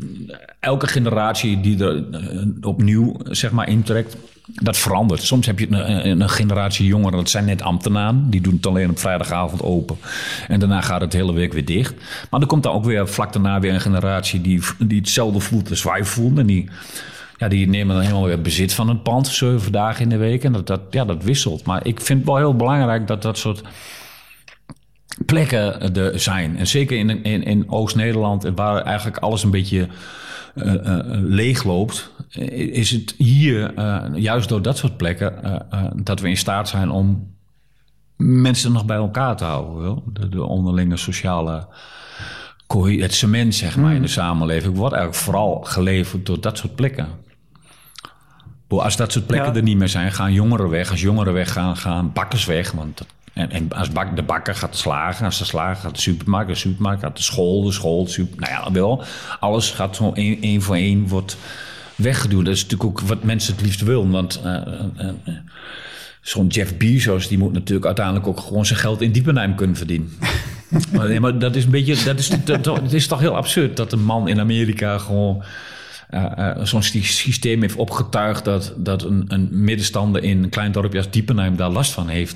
elke generatie die er eh, opnieuw zeg maar intrekt, dat verandert. Soms heb je een, een, generatie jongeren, dat zijn net ambtenaren. Die doen het alleen op vrijdagavond open. En daarna gaat het hele week weer dicht. Maar er komt dan ook weer vlak daarna weer een generatie die, die hetzelfde voelt als wij voelen. En die, ja, die nemen dan helemaal weer bezit van het pand, zeven dagen in de week. En dat, dat, ja, dat wisselt. Maar ik vind het wel heel belangrijk dat dat soort plekken er zijn. En zeker in, in, in Oost-Nederland, waar eigenlijk alles een beetje uh, leegloopt, is het hier, juist door dat soort plekken, dat we in staat zijn om mensen nog bij elkaar te houden. De, de onderlinge sociale het cement, zeg maar, in de hmm. samenleving wordt eigenlijk vooral geleverd door dat soort plekken. Als dat soort plekken er niet meer zijn, gaan jongeren weg. Als jongeren weggaan, gaan bakkers weg. Want dat en, en als bak, de bakker gaat slagen, als de slager gaat de supermarkt, de supermarkt gaat de school, de school, de super, nou ja, wel. Alles gaat zo één, voor één wordt weggedoen. Dat is natuurlijk ook wat mensen het liefst willen. Want uh, uh, uh, zo'n Jeff Bezos, die moet natuurlijk uiteindelijk ook gewoon zijn geld in Diepenheim kunnen verdienen. maar, nee, maar dat is een beetje, dat is, dat, het is toch heel absurd dat een man in Amerika gewoon zo'n systeem heeft opgetuigd dat, dat een, een middenstander in een klein dorpje als Diepenheim daar last van heeft.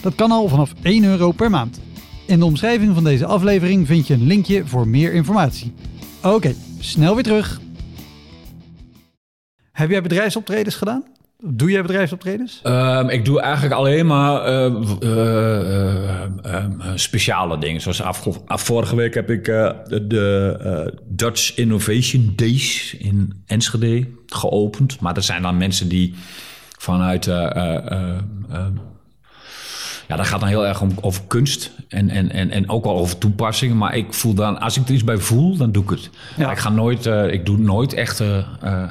Dat kan al vanaf 1 euro per maand. In de omschrijving van deze aflevering vind je een linkje voor meer informatie. Oké, snel weer terug. Heb jij bedrijfsoptredens gedaan? Doe jij bedrijfsoptredens? Ehm, ik doe eigenlijk alleen maar eh, eh, eh, ehm, speciale dingen. Zoals af, vorige week heb ik de, de Dutch Innovation Days in Enschede geopend. Maar dat zijn dan mensen die vanuit ja, dat gaat dan heel erg om, over kunst en, en, en, en ook wel over toepassingen. Maar ik voel dan, als ik er iets bij voel, dan doe ik het. Ja. Ik, ga nooit, uh, ik doe nooit echt uh, uh,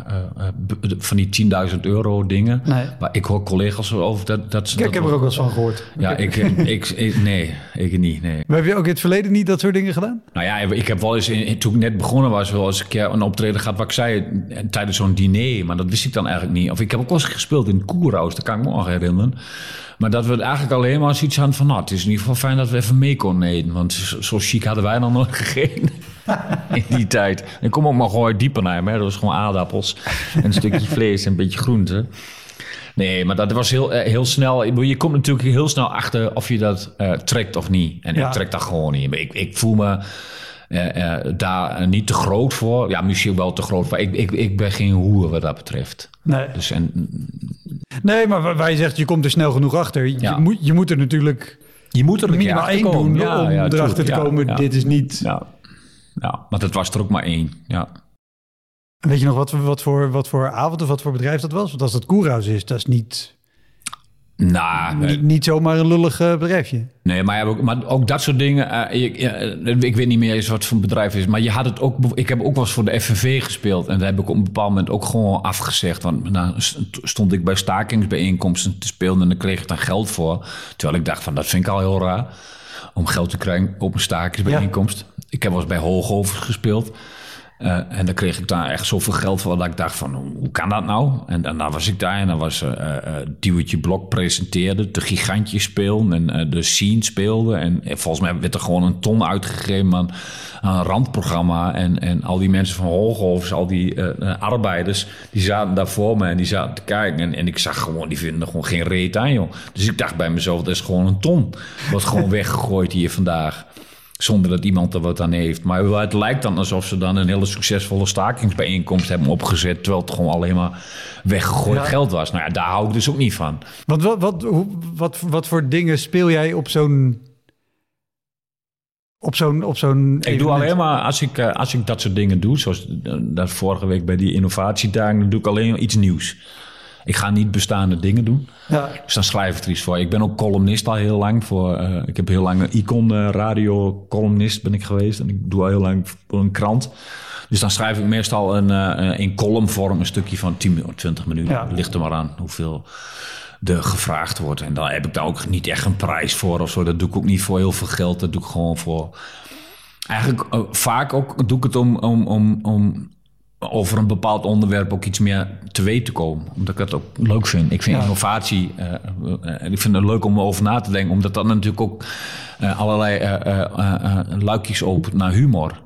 van die 10.000 euro dingen. Nee. Maar ik hoor collega's over dat... dat ik, ik heb er ook wel eens van gehoord. Ja, ik, ik, ik, nee, ik niet, nee. Maar heb je ook in het verleden niet dat soort dingen gedaan? Nou ja, ik heb wel eens, in, toen ik net begonnen was, wel eens een keer een optreden gehad wat ik zei tijdens zo'n diner. Maar dat wist ik dan eigenlijk niet. Of ik heb ook wel eens gespeeld in Koerhuis, dat kan ik me nog herinneren. Maar dat we eigenlijk alleen maar zoiets hadden van... Nou, het is in ieder geval fijn dat we even mee konden eten. Want zo chic hadden wij dan nooit gegeten in die tijd. Ik kom ook maar gewoon uit Diepenheim. Hè. Dat was gewoon aardappels en een stukje vlees en een beetje groente. Nee, maar dat was heel, eh, heel snel. Je komt natuurlijk heel snel achter of je dat uh, trekt of niet. En ik trek dat gewoon niet. Ik, ik voel me daar niet te groot voor. Ja, misschien wel te groot voor. Ik, ik, ik ben geen hoer wat dat betreft. Nee. Dus en, nee, maar wij zegt je komt er snel genoeg achter. Je, moet, je moet er natuurlijk je moet er minimaal één doen ja, om erachter te komen. Dit is niet... Ja. ja, maar het was er ook maar één. Ja. Weet je nog wat, wat, voor, wat voor avond of wat voor bedrijf dat was? Want als dat Koerhuis is, dat is niet... Nou, niet, niet zomaar een lullig uh, bedrijfje. Nee, maar, ook, maar ook dat soort dingen. Uh, ik, ik, weet niet meer eens wat voor een bedrijf het is. Maar je had het ook. Ik heb ook wel eens voor de FNV gespeeld. En daar heb ik op een bepaald moment ook gewoon afgezegd. Want dan stond ik bij stakingsbijeenkomsten te spelen. En dan kreeg ik daar geld voor. Terwijl ik dacht van dat vind ik al heel raar. Om geld te krijgen op een stakingsbijeenkomst. Ik heb wel eens bij Hoogovers gespeeld. Uh, en dan kreeg ik daar echt zoveel geld voor dat ik dacht van, hoe kan dat nou? En daarna was ik daar en dan was uh, uh, Blok presenteerde, de gigantjes speelden en de scene speelde. En volgens mij werd er gewoon een ton uitgegeven aan, aan een randprogramma. En, en al die mensen van Hooghoofs, al die arbeiders, die zaten daar voor me en die zaten te kijken. En, en ik zag gewoon, die vinden er gewoon geen reet aan, joh. Dus ik dacht bij mezelf, dat is gewoon een ton. Wordt gewoon weggegooid hier vandaag. Zonder dat iemand er wat aan heeft. Maar het lijkt dan alsof ze dan een hele succesvolle stakingsbijeenkomst hebben opgezet. Terwijl het gewoon alleen maar weggegooid geld was. Nou ja, daar hou ik dus ook niet van. Want wat, wat, wat, wat voor dingen speel jij op zo'n. Op zo'n, op zo'n ik doe alleen maar, als ik, eh, als ik dat soort dingen doe, zoals dat vorige week bij die innovatiedagen, dan doe ik alleen iets nieuws. Ik ga niet bestaande dingen doen. Ja. Dus dan schrijf ik er iets voor. Ik ben ook columnist al heel lang. Voor, uh, ik heb heel lang een Icon uh, radio columnist ben ik geweest. En ik doe al heel lang voor een krant. Dus dan schrijf ik meestal een, uh, in columnvorm een stukje van 10, 20 minuten. Ja. Ligt er maar aan hoeveel er gevraagd wordt. En dan heb ik daar ook niet echt een prijs voor of zo. Dat doe ik ook niet voor heel veel geld. Dat doe ik gewoon voor... Eigenlijk vaak ook doe ik het om, om, om, om over een bepaald onderwerp ook iets meer te weten komen. Omdat ik dat ook leuk vind. Ik vind innovatie, uh, ik vind het leuk om erover na te denken. Omdat dat natuurlijk ook uh, allerlei luikjes opent naar humor.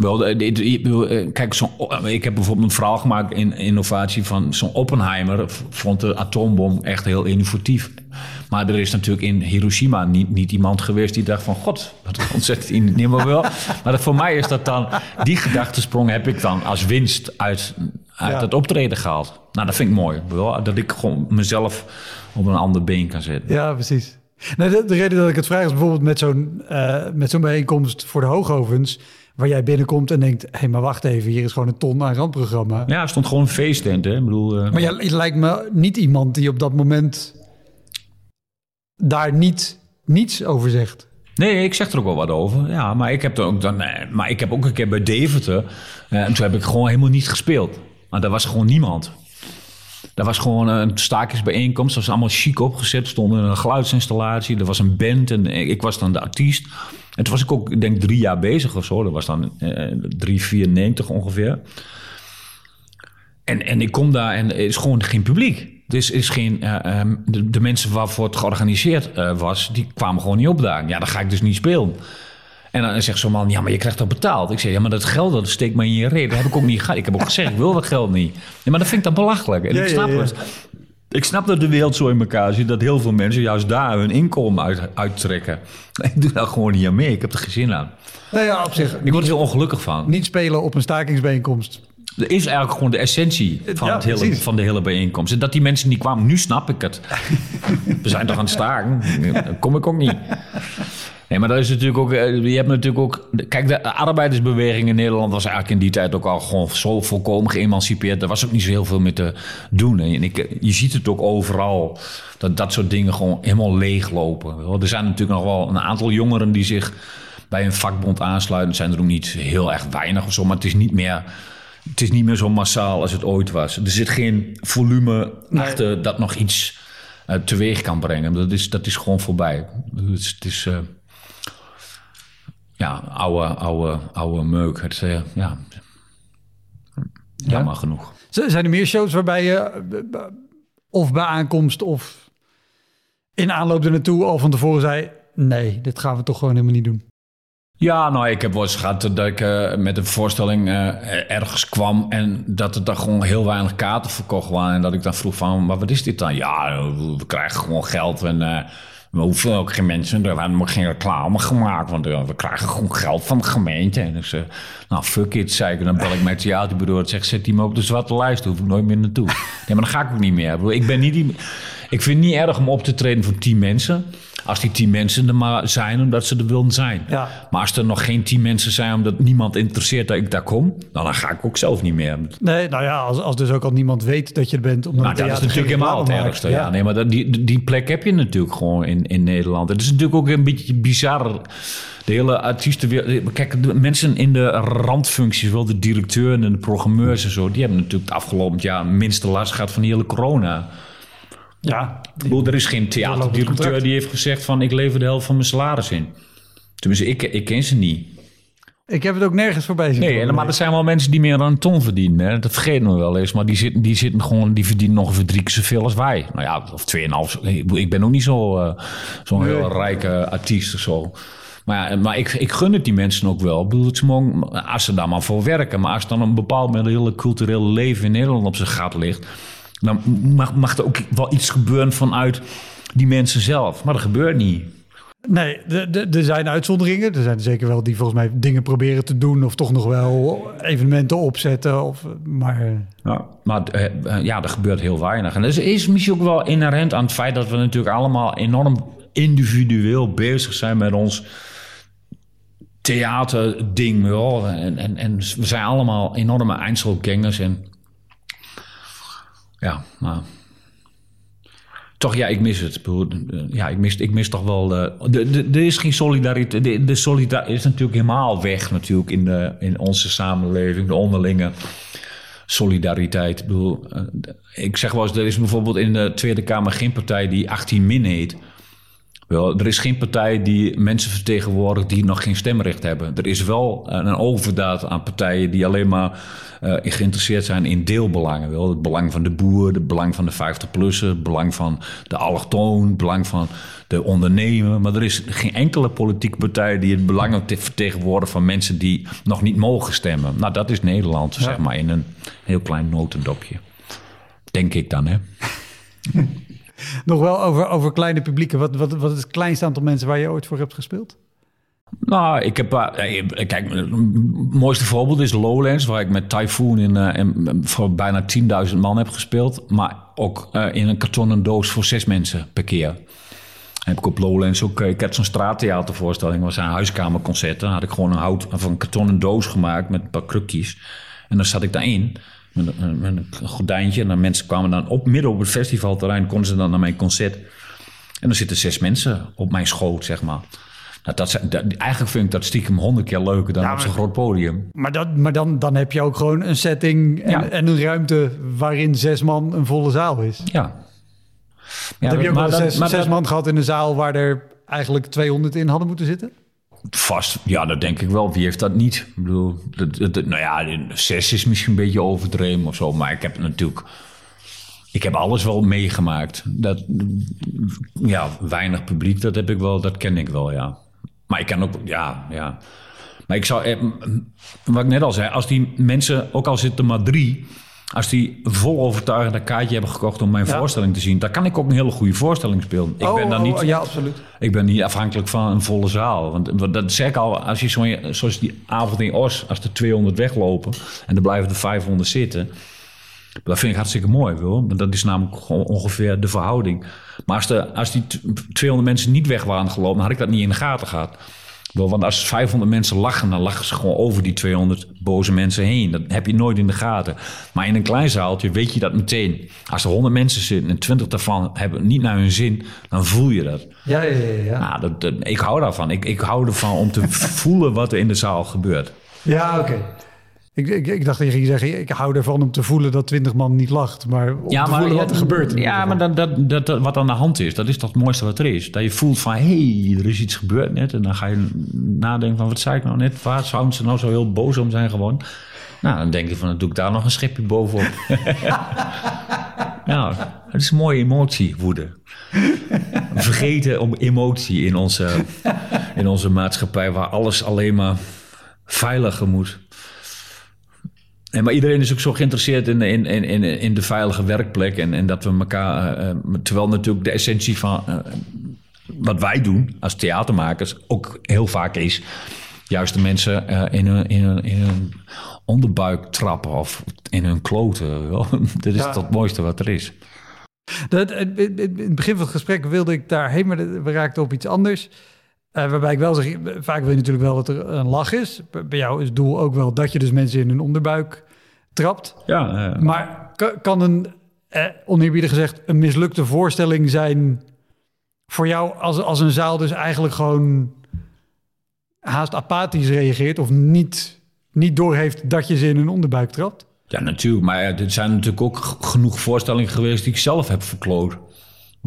Wel, kijk, zo, ik heb bijvoorbeeld een verhaal gemaakt in innovatie van zo'n Oppenheimer. Vond de atoombom echt heel innovatief. Maar er is natuurlijk in Hiroshima niet, niet iemand geweest die dacht van... God, wat ontzettend niet meer wel. maar voor mij is dat dan... Die gedachtesprong heb ik dan als winst uit, uit het optreden gehaald. Nou, dat vind ik mooi. Wel, dat ik gewoon mezelf op een ander been kan zetten. Ja, precies. Nou, de, de, reden dat ik het vraag is bijvoorbeeld met zo'n uh, met zo'n bijeenkomst voor de hoogovens waar jij binnenkomt en denkt: hé, hey, maar wacht even, hier is gewoon een ton aan randprogramma. Ja, er stond gewoon een feesttent, hè? Ik bedoel, uh... Maar lijkt me niet iemand die op dat moment daar niet niets over zegt. Nee, ik zeg er ook wel wat over. Ja, maar ik heb, er ook dan, maar ik heb ook een keer bij Deventer. Uh, en toen heb ik gewoon helemaal niet gespeeld. Maar daar was gewoon niemand. Daar was gewoon een staakjesbijeenkomst. Dat was allemaal chic opgezet. stond een geluidsinstallatie. Er was een band en ik was dan de artiest. En toen was ik ook, denk, drie jaar bezig of zo. Dat was dan eh, 3,94 ongeveer. en, en ik kom daar en er is gewoon geen publiek. Dus is geen, uh, um, de, de, mensen waarvoor het georganiseerd uh, was, die kwamen gewoon niet opdagen. Ja, dan ga ik dus niet spelen. En dan zegt zo'n man, ja, maar je krijgt toch betaald? Ik zeg, ja, maar dat geld, dat steekt me in je reden. Dat heb ik ook niet gehad. Ik heb ook gezegd, ik wil dat geld niet. Ja, maar dat vind ik dan belachelijk. En ja, ik snap ja, ja. het. Ik snap dat de wereld zo in elkaar zit, dat heel veel mensen juist daar hun inkomen uit, uittrekken. Ik doe daar gewoon niet aan mee. Ik heb er geen zin aan. Nou ja, op zich. Ik word er heel ongelukkig van. Niet spelen op een stakingsbijeenkomst. Dat is eigenlijk gewoon de essentie van, het hele, van de hele bijeenkomst. En dat die mensen niet kwamen, nu snap ik het. We zijn toch aan het staken? Dan kom ik ook niet. Nee, maar dat is natuurlijk ook. Eh, je hebt natuurlijk ook. Kijk, de arbeidersbeweging in Nederland was eigenlijk in die tijd ook al gewoon zo volkomen geëmancipeerd. Er was ook niet zo heel veel mee te doen. En ik, je ziet het ook overal. Dat dat soort dingen gewoon helemaal leeglopen. Er zijn natuurlijk nog wel een aantal jongeren die zich bij een vakbond aansluiten. Het zijn er ook niet heel erg weinig of zo. Maar het is niet meer. Het is niet meer zo massaal als het ooit was. Er zit geen volume achter dat nog iets uh, teweeg kan brengen. Dat is, dat is gewoon voorbij. Dus het is. Uh, ja, oude, oude, oude meuk. Het, uh, ja, jammer ja. genoeg. Zijn er meer shows waarbij je of bij aankomst of in aanloop er naartoe al van tevoren zei... nee, dit gaan we toch gewoon helemaal niet doen? Ja, nou, ik heb wel eens gehad dat ik uh, met een voorstelling uh, ergens kwam en dat er dan gewoon heel weinig kaarten verkocht waren. En dat ik dan vroeg van, maar wat is dit dan? Ja, we krijgen gewoon geld en uh, we hoeven ook geen mensen, er hebben geen reclame gemaakt, want we krijgen gewoon geld van de gemeente. En dus, nou, fuck it, zei ik. Dan bel ik mijn theaterbureau en zeg, zet die me op de zwarte lijst, hoef ik nooit meer naartoe. Nee, maar dan ga ik ook niet meer. Ik ben niet die... Ik vind het niet erg om op te treden voor tien mensen. Als die tien mensen er maar zijn omdat ze er willen zijn. Ja. Maar als er nog geen tien mensen zijn omdat niemand interesseert dat ik daar kom, dan ga ik ook zelf niet meer. Nee, nou ja, als, als dus ook al niemand weet dat je er bent. Omdat nou, dat is natuurlijk helemaal het ergste. Ja. ja. nee, maar dat, die, die plek heb je natuurlijk gewoon in, in Nederland. Het is natuurlijk ook een beetje bizar. De hele artiesten. Kijk, de mensen in de randfuncties, wel de directeur en de programmeurs en zo, die hebben natuurlijk het afgelopen jaar minste last gehad van die hele corona. Ja. Er is geen theaterdirecteur die heeft gezegd van ik lever de helft van mijn salaris in. Tenminste, ik, ik ken ze niet. Ik heb het ook nergens voorbij zien. Nee, maar er zijn wel mensen die meer dan een ton verdienen. Hè? Dat vergeten we wel eens. Maar die zitten, die zitten gewoon, die verdienen nog drie keer zoveel als wij. Nou ja, of tweeënhalf. Ik ben ook niet zo, uh, zo'n nee. heel rijke artiest of zo. Maar, ja, maar ik, ik gun het die mensen ook wel. Ik bedoel, mogen, als ze daar maar voor werken. Maar als dan een bepaald met hele culturele leven in Nederland op zijn gat ligt dan mag, mag er ook wel iets gebeuren vanuit die mensen zelf. Maar dat gebeurt niet. Nee, er zijn uitzonderingen. Er zijn zeker wel die volgens mij dingen proberen te doen... of toch nog wel evenementen opzetten. Of, maar ja, maar uh, ja, er gebeurt heel weinig. En dat is misschien ook wel inherent aan het feit... dat we natuurlijk allemaal enorm individueel bezig zijn met ons theaterding. En, en, en we zijn allemaal enorme Einzelgangers en ja, maar toch, ja, ik mis het. Ja, ik mis, ik mis toch wel. Er is geen solidariteit. De, de solidariteit is natuurlijk helemaal weg, natuurlijk, in, de, in onze samenleving, de onderlinge solidariteit. Ik, eh, ik zeg wel eens: er is bijvoorbeeld in de Tweede Kamer geen partij die 18 min heet. Wel, er is geen partij die mensen vertegenwoordigt die nog geen stemrecht hebben. Er is wel een overdaad aan partijen die alleen maar uh, geïnteresseerd zijn in deelbelangen. Wel. Het belang van de boer, het belang van de 50-plussen, het belang van de allochtoon, het belang van de ondernemer. Maar er is geen enkele politieke partij die het belang vertegenwoordigt van mensen die nog niet mogen stemmen. Nou, dat is Nederland, zeg maar, in een heel klein notendopje. Denk ik dan, hè? Nog wel over, over kleine publieken. Wat, wat, wat is het kleinste aantal mensen waar je ooit voor hebt gespeeld? Nou, ik heb. Uh, kijk, het mooiste voorbeeld is Lowlands, waar ik met Typhoon in, voor bijna 10.000 man heb gespeeld. Maar ook in een kartonnen doos voor zes mensen per keer. Heb ik op Lowlands ook. Ik had zo'n straattheatervoorstelling, was een huiskamerconcert. Dan had ik gewoon een hout van een kartonnen doos gemaakt met een paar krukjes. En dan zat ik daarin met, met een gordijntje. En dan mensen kwamen dan op midden op het festivalterrein, konden ze dan naar mijn concert. En dan zitten zes mensen op mijn schoot, zeg maar. Nou, dat, dat, eigenlijk vind ik dat stiekem honderd keer leuker dan op zo'n groot podium. Maar, dat, maar dan, dan heb je ook gewoon een setting en, en een ruimte waarin zes man een volle zaal is. Ja. ja heb je ook maar zes, zes man gehad in een zaal waar er eigenlijk 200 in hadden moeten zitten? Vast, ja, dat denk ik wel. Wie heeft dat niet? Ik bedoel, dat, nou ja, zes is misschien een beetje overdreven of zo. Maar ik heb natuurlijk... Ik heb alles wel meegemaakt. Dat, ja, weinig publiek, dat heb ik wel, dat ken ik wel, ja. Maar ik kan ook, ja, ja. Maar ik zou, eh, wat ik net al zei, als die mensen, ook al zitten maar drie, als die vol overtuigend een kaartje hebben gekocht om mijn voorstelling te zien, dan kan ik ook een hele goede voorstelling spelen. Ik oh, ben dan niet, oh, ja, absoluut. Ik ben niet afhankelijk van een volle zaal. Want dat zeg ik al, als je zo, zoals die avond in Os, als er 200 weglopen en er blijven er 500 zitten, dat vind ik hartstikke mooi, wil. Dat is namelijk ongeveer de verhouding. Maar als, de, als die 200 mensen niet weg waren gelopen, dan had ik dat niet in de gaten gehad. Want als 500 mensen lachen, dan lachen ze gewoon over die 200 boze mensen heen. Dat heb je nooit in de gaten. Maar in een klein zaaltje weet je dat meteen. Als er 100 mensen zitten en 20 daarvan hebben niet naar hun zin, dan voel je dat. Ja, ja, ja. ja. Nou, dat, ik hou daarvan. Ik, ik hou ervan om te voelen wat er in de zaal gebeurt. Ja, oké. Ik, ik, ik, dacht dat je ging zeggen, ik hou ervan om te voelen dat twintig man niet lacht. Maar om ja, te maar, voelen wat er gebeurt. Ja, maar dat, dat, dat, wat aan de hand is, dat is toch het mooiste wat er is. Dat je voelt van, hé, hey, er is iets gebeurd net. En dan ga je nadenken van, wat zei ik nou net? Waar zouden ze nou zo heel boos om zijn gewoon? Nou, dan denk je van, dan doe ik daar nog een schipje bovenop. nou, het is een mooie emotie, woede. Vergeten om emotie in onze, in onze maatschappij... waar alles alleen maar veiliger moet. En maar iedereen is ook zo geïnteresseerd in, in, in, in de veilige werkplek. En, en dat we elkaar. Uh, terwijl natuurlijk de essentie van uh, wat wij doen als theatermakers ook heel vaak is. Juist de mensen uh, in, hun, in, hun, in hun onderbuik trappen of in hun kloten. dat is ja. het mooiste wat er is. Dat, in het begin van het gesprek wilde ik daarheen, maar we raakten op iets anders. Uh, waarbij ik wel zeg, vaak wil je natuurlijk wel dat er een lach is. Bij jou is het doel ook wel dat je dus mensen in hun onderbuik trapt. Ja, uh, maar kan een, eh, oneerbiedig gezegd, een mislukte voorstelling zijn voor jou als, als een zaal dus eigenlijk gewoon haast apathisch reageert of niet, niet doorheeft dat je ze in hun onderbuik trapt? Ja, natuurlijk. Maar er zijn natuurlijk ook genoeg voorstellingen geweest die ik zelf heb verkloot.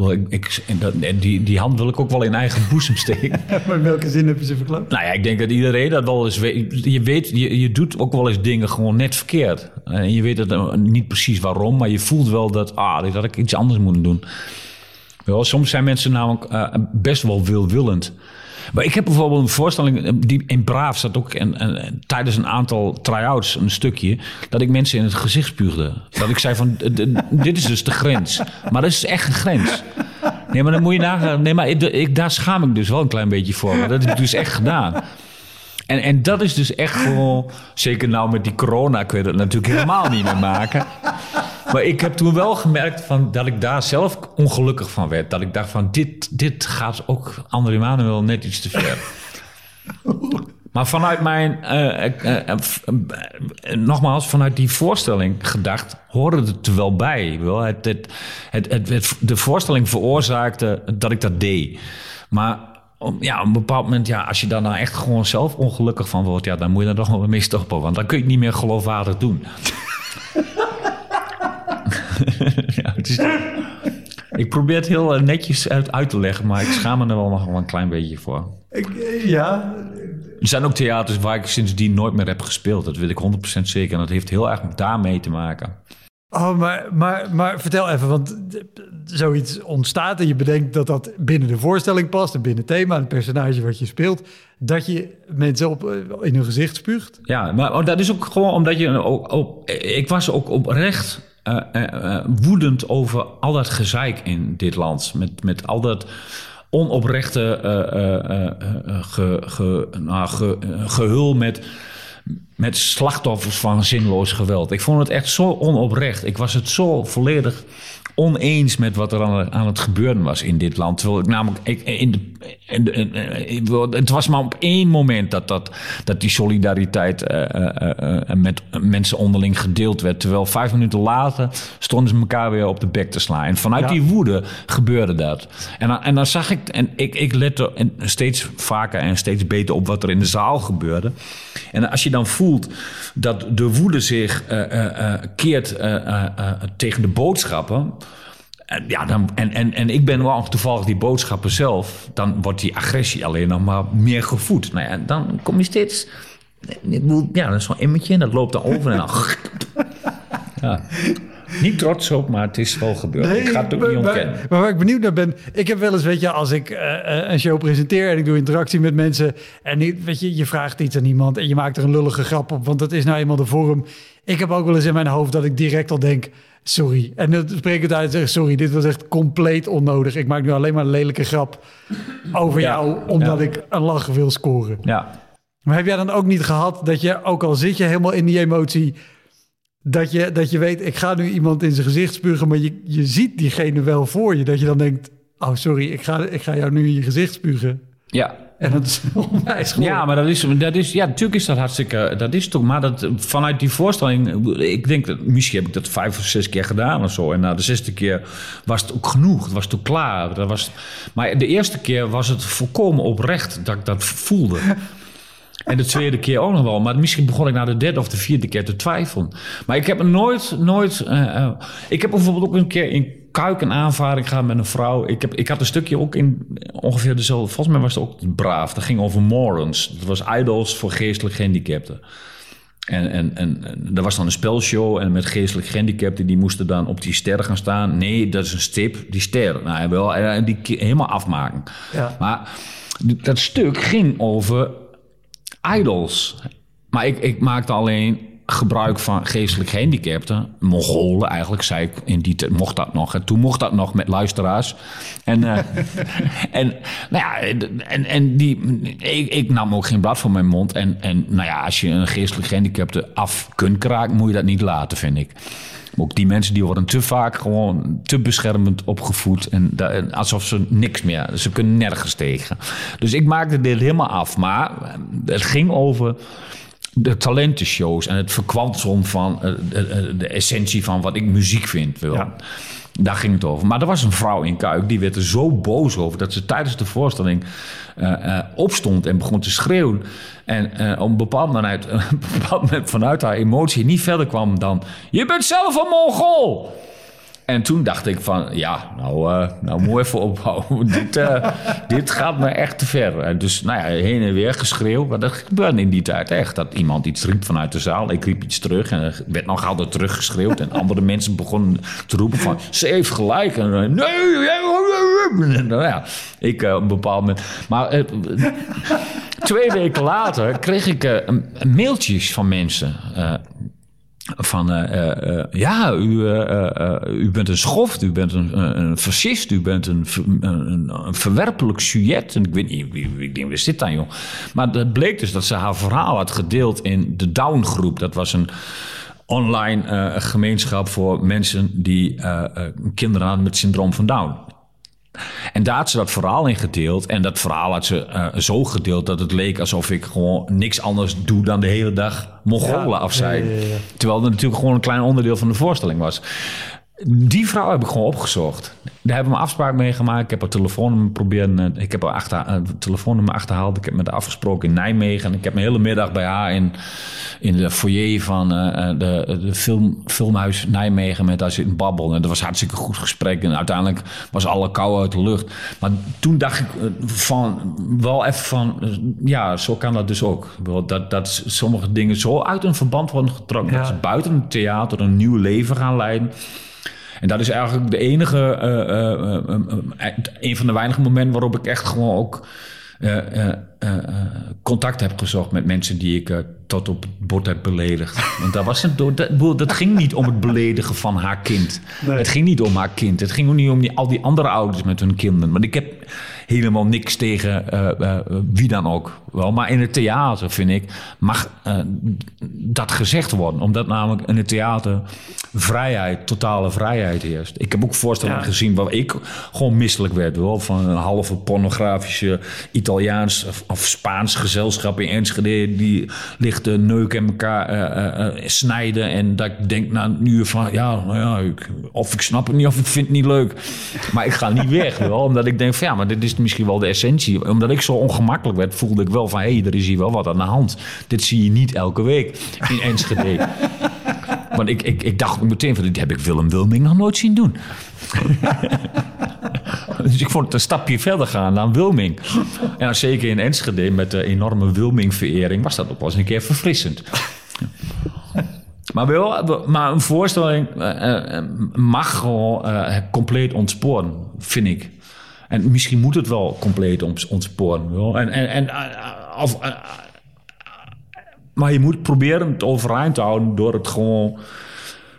Ik, ik, en die, die hand wil ik ook wel in eigen boezem steken. maar in welke zin heb je ze verklapt? Nou ja, ik denk dat iedereen dat wel eens weet. Je weet, je, je doet ook wel eens dingen gewoon net verkeerd. En je weet het niet precies waarom, maar je voelt wel dat, ah, dit had ik iets anders moeten doen. Wel, soms zijn mensen namelijk uh, best wel wilwillend. Maar ik heb bijvoorbeeld een voorstelling, eh, die in Braaf zat ook en, tijdens een aantal try-outs een stukje, dat ik mensen in het gezicht spuugde. Dat ik zei van, dit is dus de grens. Maar dat is echt een grens. Nee, maar dan moet je nagaan. Nee, maar ik, daar schaam ik dus wel een klein beetje voor. Maar dat heb ik dus echt gedaan. En, en dat is dus echt gewoon, zeker nou met die corona, kun je dat natuurlijk helemaal niet meer maken. Maar ik heb toen wel gemerkt van, dat ik daar zelf ongelukkig van werd. Dat ik dacht van, dit, dit gaat ook André Manuel net iets te ver. Maar vanuit mijn, uh, uh, uh, nogmaals, vanuit die voorstelling gedacht, hoorde het er wel bij. Wel? Het, het, het, de voorstelling veroorzaakte dat ik dat deed. Maar om, ja, op een bepaald moment, ja, als je daar nou echt gewoon zelf ongelukkig van wordt, ja, dan moet je er toch wel mee stoppen. Want dan kun je het niet meer geloofwaardig doen. ja, het is, ik probeer het heel eh, netjes uit, uit, te leggen, maar ik schaam me er wel nog wel een klein beetje voor. Ik, eh, ja. Er zijn ook theaters waar ik sindsdien nooit meer heb gespeeld. Dat weet ik 100% zeker. En dat heeft heel erg daarmee te maken. Oh, maar, maar, maar vertel even, want zoiets ontstaat en je bedenkt dat dat binnen de voorstelling past en binnen het thema het personage wat je speelt, dat je mensen op, eh, in hun gezicht spuugt. Ja, maar oh, dat is ook gewoon omdat je. Ook, ik was ook oprecht uh, uh, woedend over al dat gezeik in dit land. Met, met al dat onoprechte ge, ge, ge, gehul met met slachtoffers van zinloos geweld. Ik vond het echt zo onoprecht. Ik was het zo volledig oneens met wat er aan, aan het gebeuren was in dit land. Terwijl ik namelijk ik, in de, in de, in, het was maar op één moment dat, dat, dat die solidariteit uh, uh, uh, met mensen onderling gedeeld werd. Terwijl vijf minuten later stonden ze elkaar weer op de bek te slaan. En vanuit die woede gebeurde dat. En, dan, en dan zag ik, en ik, ik lette steeds vaker en steeds beter op wat er in de zaal gebeurde. En als je dan voelt dat de woede zich keert tegen de boodschappen en, ja, dan, en, en, en ik ben wel toevallig die boodschappen zelf. Dan wordt die agressie alleen nog maar meer gevoed. Nou ja, dan kom je steeds... Ja, dat is zo'n immetje en dat loopt dan over en dan... Ja. Niet trots op, maar het is wel gebeurd. ik ga het ook niet ontkennen. Maar, maar waar ik benieuwd naar ben... Ik heb wel eens, weet je, als ik uh, een show presenteer... en ik doe interactie met mensen... en weet je, je vraagt iets aan iemand... en je maakt er een lullige grap op... want dat is nou eenmaal de vorm. Ik heb ook wel eens in mijn hoofd dat ik direct al denk... Sorry. En dan spreek ik het uit en zeg sorry, dit was echt compleet onnodig. Ik maak nu alleen maar een lelijke grap over jou... omdat ik een lach wil scoren. Ja. Maar heb jij dan ook niet gehad dat je, ook al zit je helemaal in die emotie dat je, dat je weet, ik ga nu iemand in zijn gezicht spugen, maar je, je ziet diegene wel voor je. Dat je dan denkt, oh sorry, ik ga, ik ga jou nu in je gezicht spugen. Ja. En dat is onwijs gewoon. Ja, maar dat is, dat is, ja, natuurlijk is dat hartstikke, dat is toch, maar dat, vanuit die voorstelling, ik denk dat, misschien heb ik dat vijf of zes keer gedaan of zo. En na de zesde keer was het ook genoeg, het was toen klaar. Dat was, maar de eerste keer was het volkomen oprecht dat ik dat voelde. En de tweede keer ook nog wel. Maar misschien begon ik na de derde of de vierde keer te twijfelen. Maar ik heb nooit, nooit... Uh, ik heb bijvoorbeeld ook een keer in Kuik een aanvaring gehad met een vrouw. Ik, heb, ik had een stukje ook in ongeveer dezelfde... Volgens mij was het ook braaf. Dat ging over morons. Dat was idols voor geestelijk gehandicapten. En, en, en, en er was dan een spelshow en met geestelijk gehandicapten... die moesten dan op die ster gaan staan. Nee, dat is een stip, die ster. Nou, wel, en die helemaal afmaken. Ja. Maar dat stuk ging over idols. Maar ik, ik maakte alleen gebruik van geestelijk gehandicapten. Mongolen eigenlijk, zei ik. In die mocht dat nog. En toen mocht dat nog met luisteraars. En, uh, en, nou ja, en, en die, ik, nam ook geen blad voor mijn mond. En, en nou ja, als je een geestelijk gehandicapte af kunt kraken... moet je dat niet laten, vind ik. Ook die mensen die worden te vaak gewoon te beschermend opgevoed. En alsof ze niks meer, ze kunnen nergens tegen. Dus ik maakte dit helemaal af. Maar het ging over de talentenshows en het verkwanselen van eh, de, de, essentie van wat ik muziek vind. Wil. Ja. Daar ging het over. Maar er was een vrouw in Kuik, die werd er zo boos over... dat ze tijdens de voorstelling uh, uh, opstond en begon te schreeuwen. En uh, op een bepaald, moment, een bepaald moment vanuit haar emotie niet verder kwam dan... Je bent zelf een Mongool! En toen dacht ik van, ja, nou, uh, nou moet even ophouden. dit, uh, dit gaat me echt te ver. En dus, nou ja, heen en weer geschreeuw. Maar dat gebeurde in die tijd echt. Dat iemand iets riep vanuit de zaal. Ik riep iets terug en er werd nog altijd teruggeschreeuwd. En andere mensen begonnen te roepen van, ze heeft gelijk. En nee, nou ja, ik een bepaald moment... Maar twee weken later kreeg ik mailtjes van mensen van uh, uh, ja, u, u bent een schoft, u bent een, een fascist, u bent een, een, een verwerpelijk sujet. En ik weet niet, wie, wie, wie, wie zit dan, joh? Maar het bleek dus dat ze haar verhaal had gedeeld in de Down-groep. Dat was een online gemeenschap voor mensen die kinderen hadden met syndroom van Down. En daar had ze dat verhaal in gedeeld. En dat verhaal had ze uh, zo gedeeld dat het leek alsof ik gewoon niks anders doe dan de hele dag Mongolen ja, afzij. Ja, ja, Terwijl het natuurlijk gewoon een klein onderdeel van de voorstelling was. Die vrouw heb ik gewoon opgezocht. Daar hebben we een afspraak mee gemaakt. Ik heb haar telefoonnummer proberen. Eh, ik heb haar achter, uh, telefoonnummer achterhaald. Ik heb met haar afgesproken in Nijmegen. En ik heb een hele middag bij haar in, in de foyer van uh, de, de film, filmhuis Nijmegen met haar zitten babbelen. En dat was hartstikke goed gesprek. En uiteindelijk was alle kou uit de lucht. Maar toen dacht ik van wel even van ja, zo kan dat dus ook. Dat, dat sommige dingen zo uit een verband worden getrokken. Dat ze buiten het theater een nieuw leven gaan leiden. En dat is eigenlijk de enige, uh, een van de weinige momenten waarop ik echt gewoon ook contact heb gezocht met mensen die ik tot op het bord heb beledigd. Want dat, was het, dat, dat ging niet om het beledigen van haar kind. Het ging niet om haar kind. Het ging ook niet om die, al die andere ouders met hun kinderen. Maar ik heb helemaal niks tegen wie dan ook. Wel, maar in het theater, vind ik, mag dat gezegd worden. Omdat namelijk in het theater vrijheid, totale vrijheid heerst. Ik heb ook voorstellingen gezien waar ik gewoon misselijk werd. Wel, van een halve pornografische Italiaans of, Spaans gezelschap in Enschede. Die ligt de neuk en elkaar uh, uh, snijden. En dat ik denk na een uur van, ja, nou ja ik, of ik snap het niet of ik vind het niet leuk. Maar ik ga niet weg, wel. Omdat ik denk van, ja, maar dit is misschien wel de essentie. Omdat ik zo ongemakkelijk werd, voelde ik wel van, hé, hey, er is hier wel wat aan de hand. Dit zie je niet elke week in Enschede. Want ik, ik, ik dacht meteen van, dit heb ik Willem Wilming nog nooit zien doen. dus ik vond het een stapje verder gaan dan Wilming. En dan zeker in Enschede met de enorme Wilming-verering was dat ook wel eens een keer verfrissend. Maar, wel, maar een voorstelling uh, uh, mag gewoon uh, compleet ontsporen, vind ik. En misschien moet het wel compleet ontsporen. En, en, en, of, maar je moet proberen het overeind te houden door het gewoon...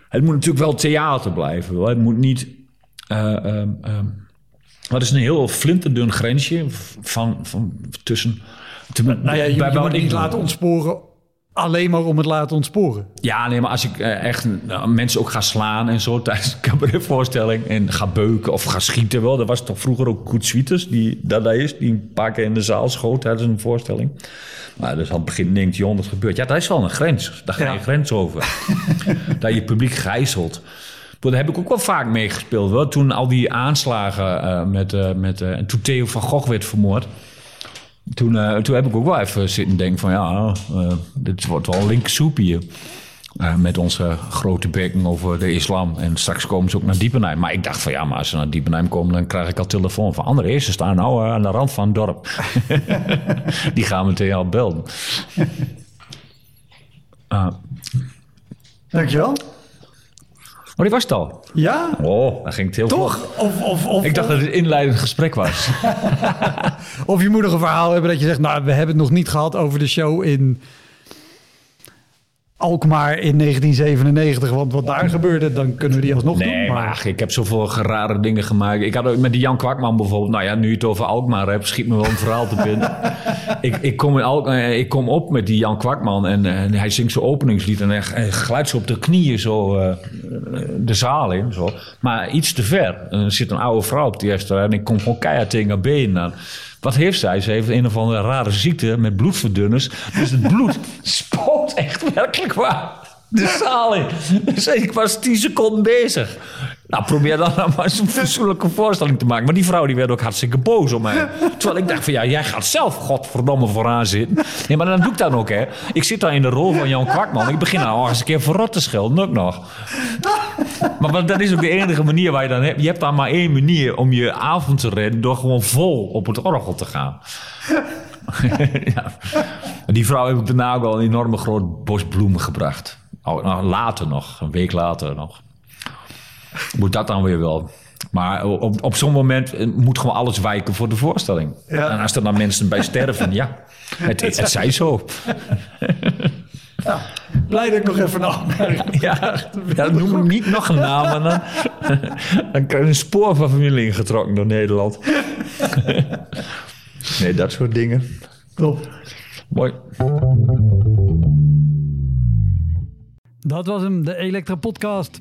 Het moet natuurlijk wel theater blijven. Wel. Het moet niet... Um, wat is een heel flinterdun grensje van, van tussen... Te, nou ja, je, je moet niet laten ontsporen alleen maar om het laten ontsporen. Ja, nee, maar als ik uh, echt uh, mensen ook ga slaan en zo tijdens een cabaretvoorstelling en ga beuken of ga schieten wel. Er was toch vroeger ook Koet Swieters, die dat is, die een paar keer in de zaal schoot tijdens een voorstelling. Maar dus aan het begin denkt je, dat gebeurt. Ja, dat is wel een grens. Daar ga je ja. grens over. dat je publiek gijzelt. Daar heb ik ook wel vaak meegespeeld. Wel. Toen al die aanslagen uh, met, met en toen Theo van Gogh werd vermoord. Toen, uh, toen heb ik ook wel even zitten denken van ja, uh, dit wordt wel linksoep hier. Uh, met onze grote bekken over de islam. En straks komen ze ook naar Diepenheim. Maar ik dacht van ja, maar als ze naar Diepenheim komen... dan krijg ik al telefoon van André. Ze staan nou aan de rand van het dorp. Die gaan meteen al belden. Dankjewel. Oh, die was het al? Ja. Oh, dat ging het heel Toch? Of, of, of, ik dacht dat het een inleidend gesprek was. of je nog een verhaal hebben dat je zegt... nou, we hebben het nog niet gehad over de show in... Alkmaar in 1997, want wat daar gebeurde, dan kunnen we die alsnog nee, doen. Nee, maar ach, ik heb zoveel rare dingen gemaakt. Ik had ook met die Jan Kwakman bijvoorbeeld, nou ja, nu je het over Alkmaar hebt, schiet me wel een verhaal te binnen. ik, ik, kom in Alk, ik kom op met die Jan Kwakman en, en hij zingt zijn openingslied en hij, hij glijdt zo op de knieën zo uh, de zaal in. Zo. Maar iets te ver. Er zit een oude vrouw op die eerste en ik kom gewoon keihard tegen haar benen aan. Wat heeft zij? Ze heeft een of andere rare ziekte met bloedverdunners. Dus het bloed spoot echt werkelijk waar de zaal in. Dus ik was tien seconden bezig. Nou, probeer dan nou maar zo'n fatsoenlijke voorstelling te maken. Maar die vrouw die werd ook hartstikke boos op mij. Terwijl ik dacht van ja, jij gaat zelf godverdomme vooraan zitten. Nee, maar dan doe ik dat ook hè. Ik zit daar in de rol van Jan Kwakman. Ik begin nou eens een keer verrot te schelden, ook nog. Maar dat is ook de enige manier waar je dan hebt. Je hebt dan maar één manier om je avond te redden... door gewoon vol op het orgel te gaan. ja. Die vrouw heb ik daarna ook wel een enorme groot bos bloemen gebracht. Oh, nou, later nog, een week later nog. Moet dat dan weer wel. Maar op, op zo'n moment moet gewoon alles wijken voor de voorstelling. Ja. En als er dan mensen bij sterven, ja, het, het, het zij zo. Ja, blij dat ik nog even een Ja, ja noem ik niet nog een naam, maar dan, dan krijg je een spoor van familie ingetrokken door Nederland. Nee, dat soort dingen. Top. Mooi. Dat was hem, de Elektra Podcast.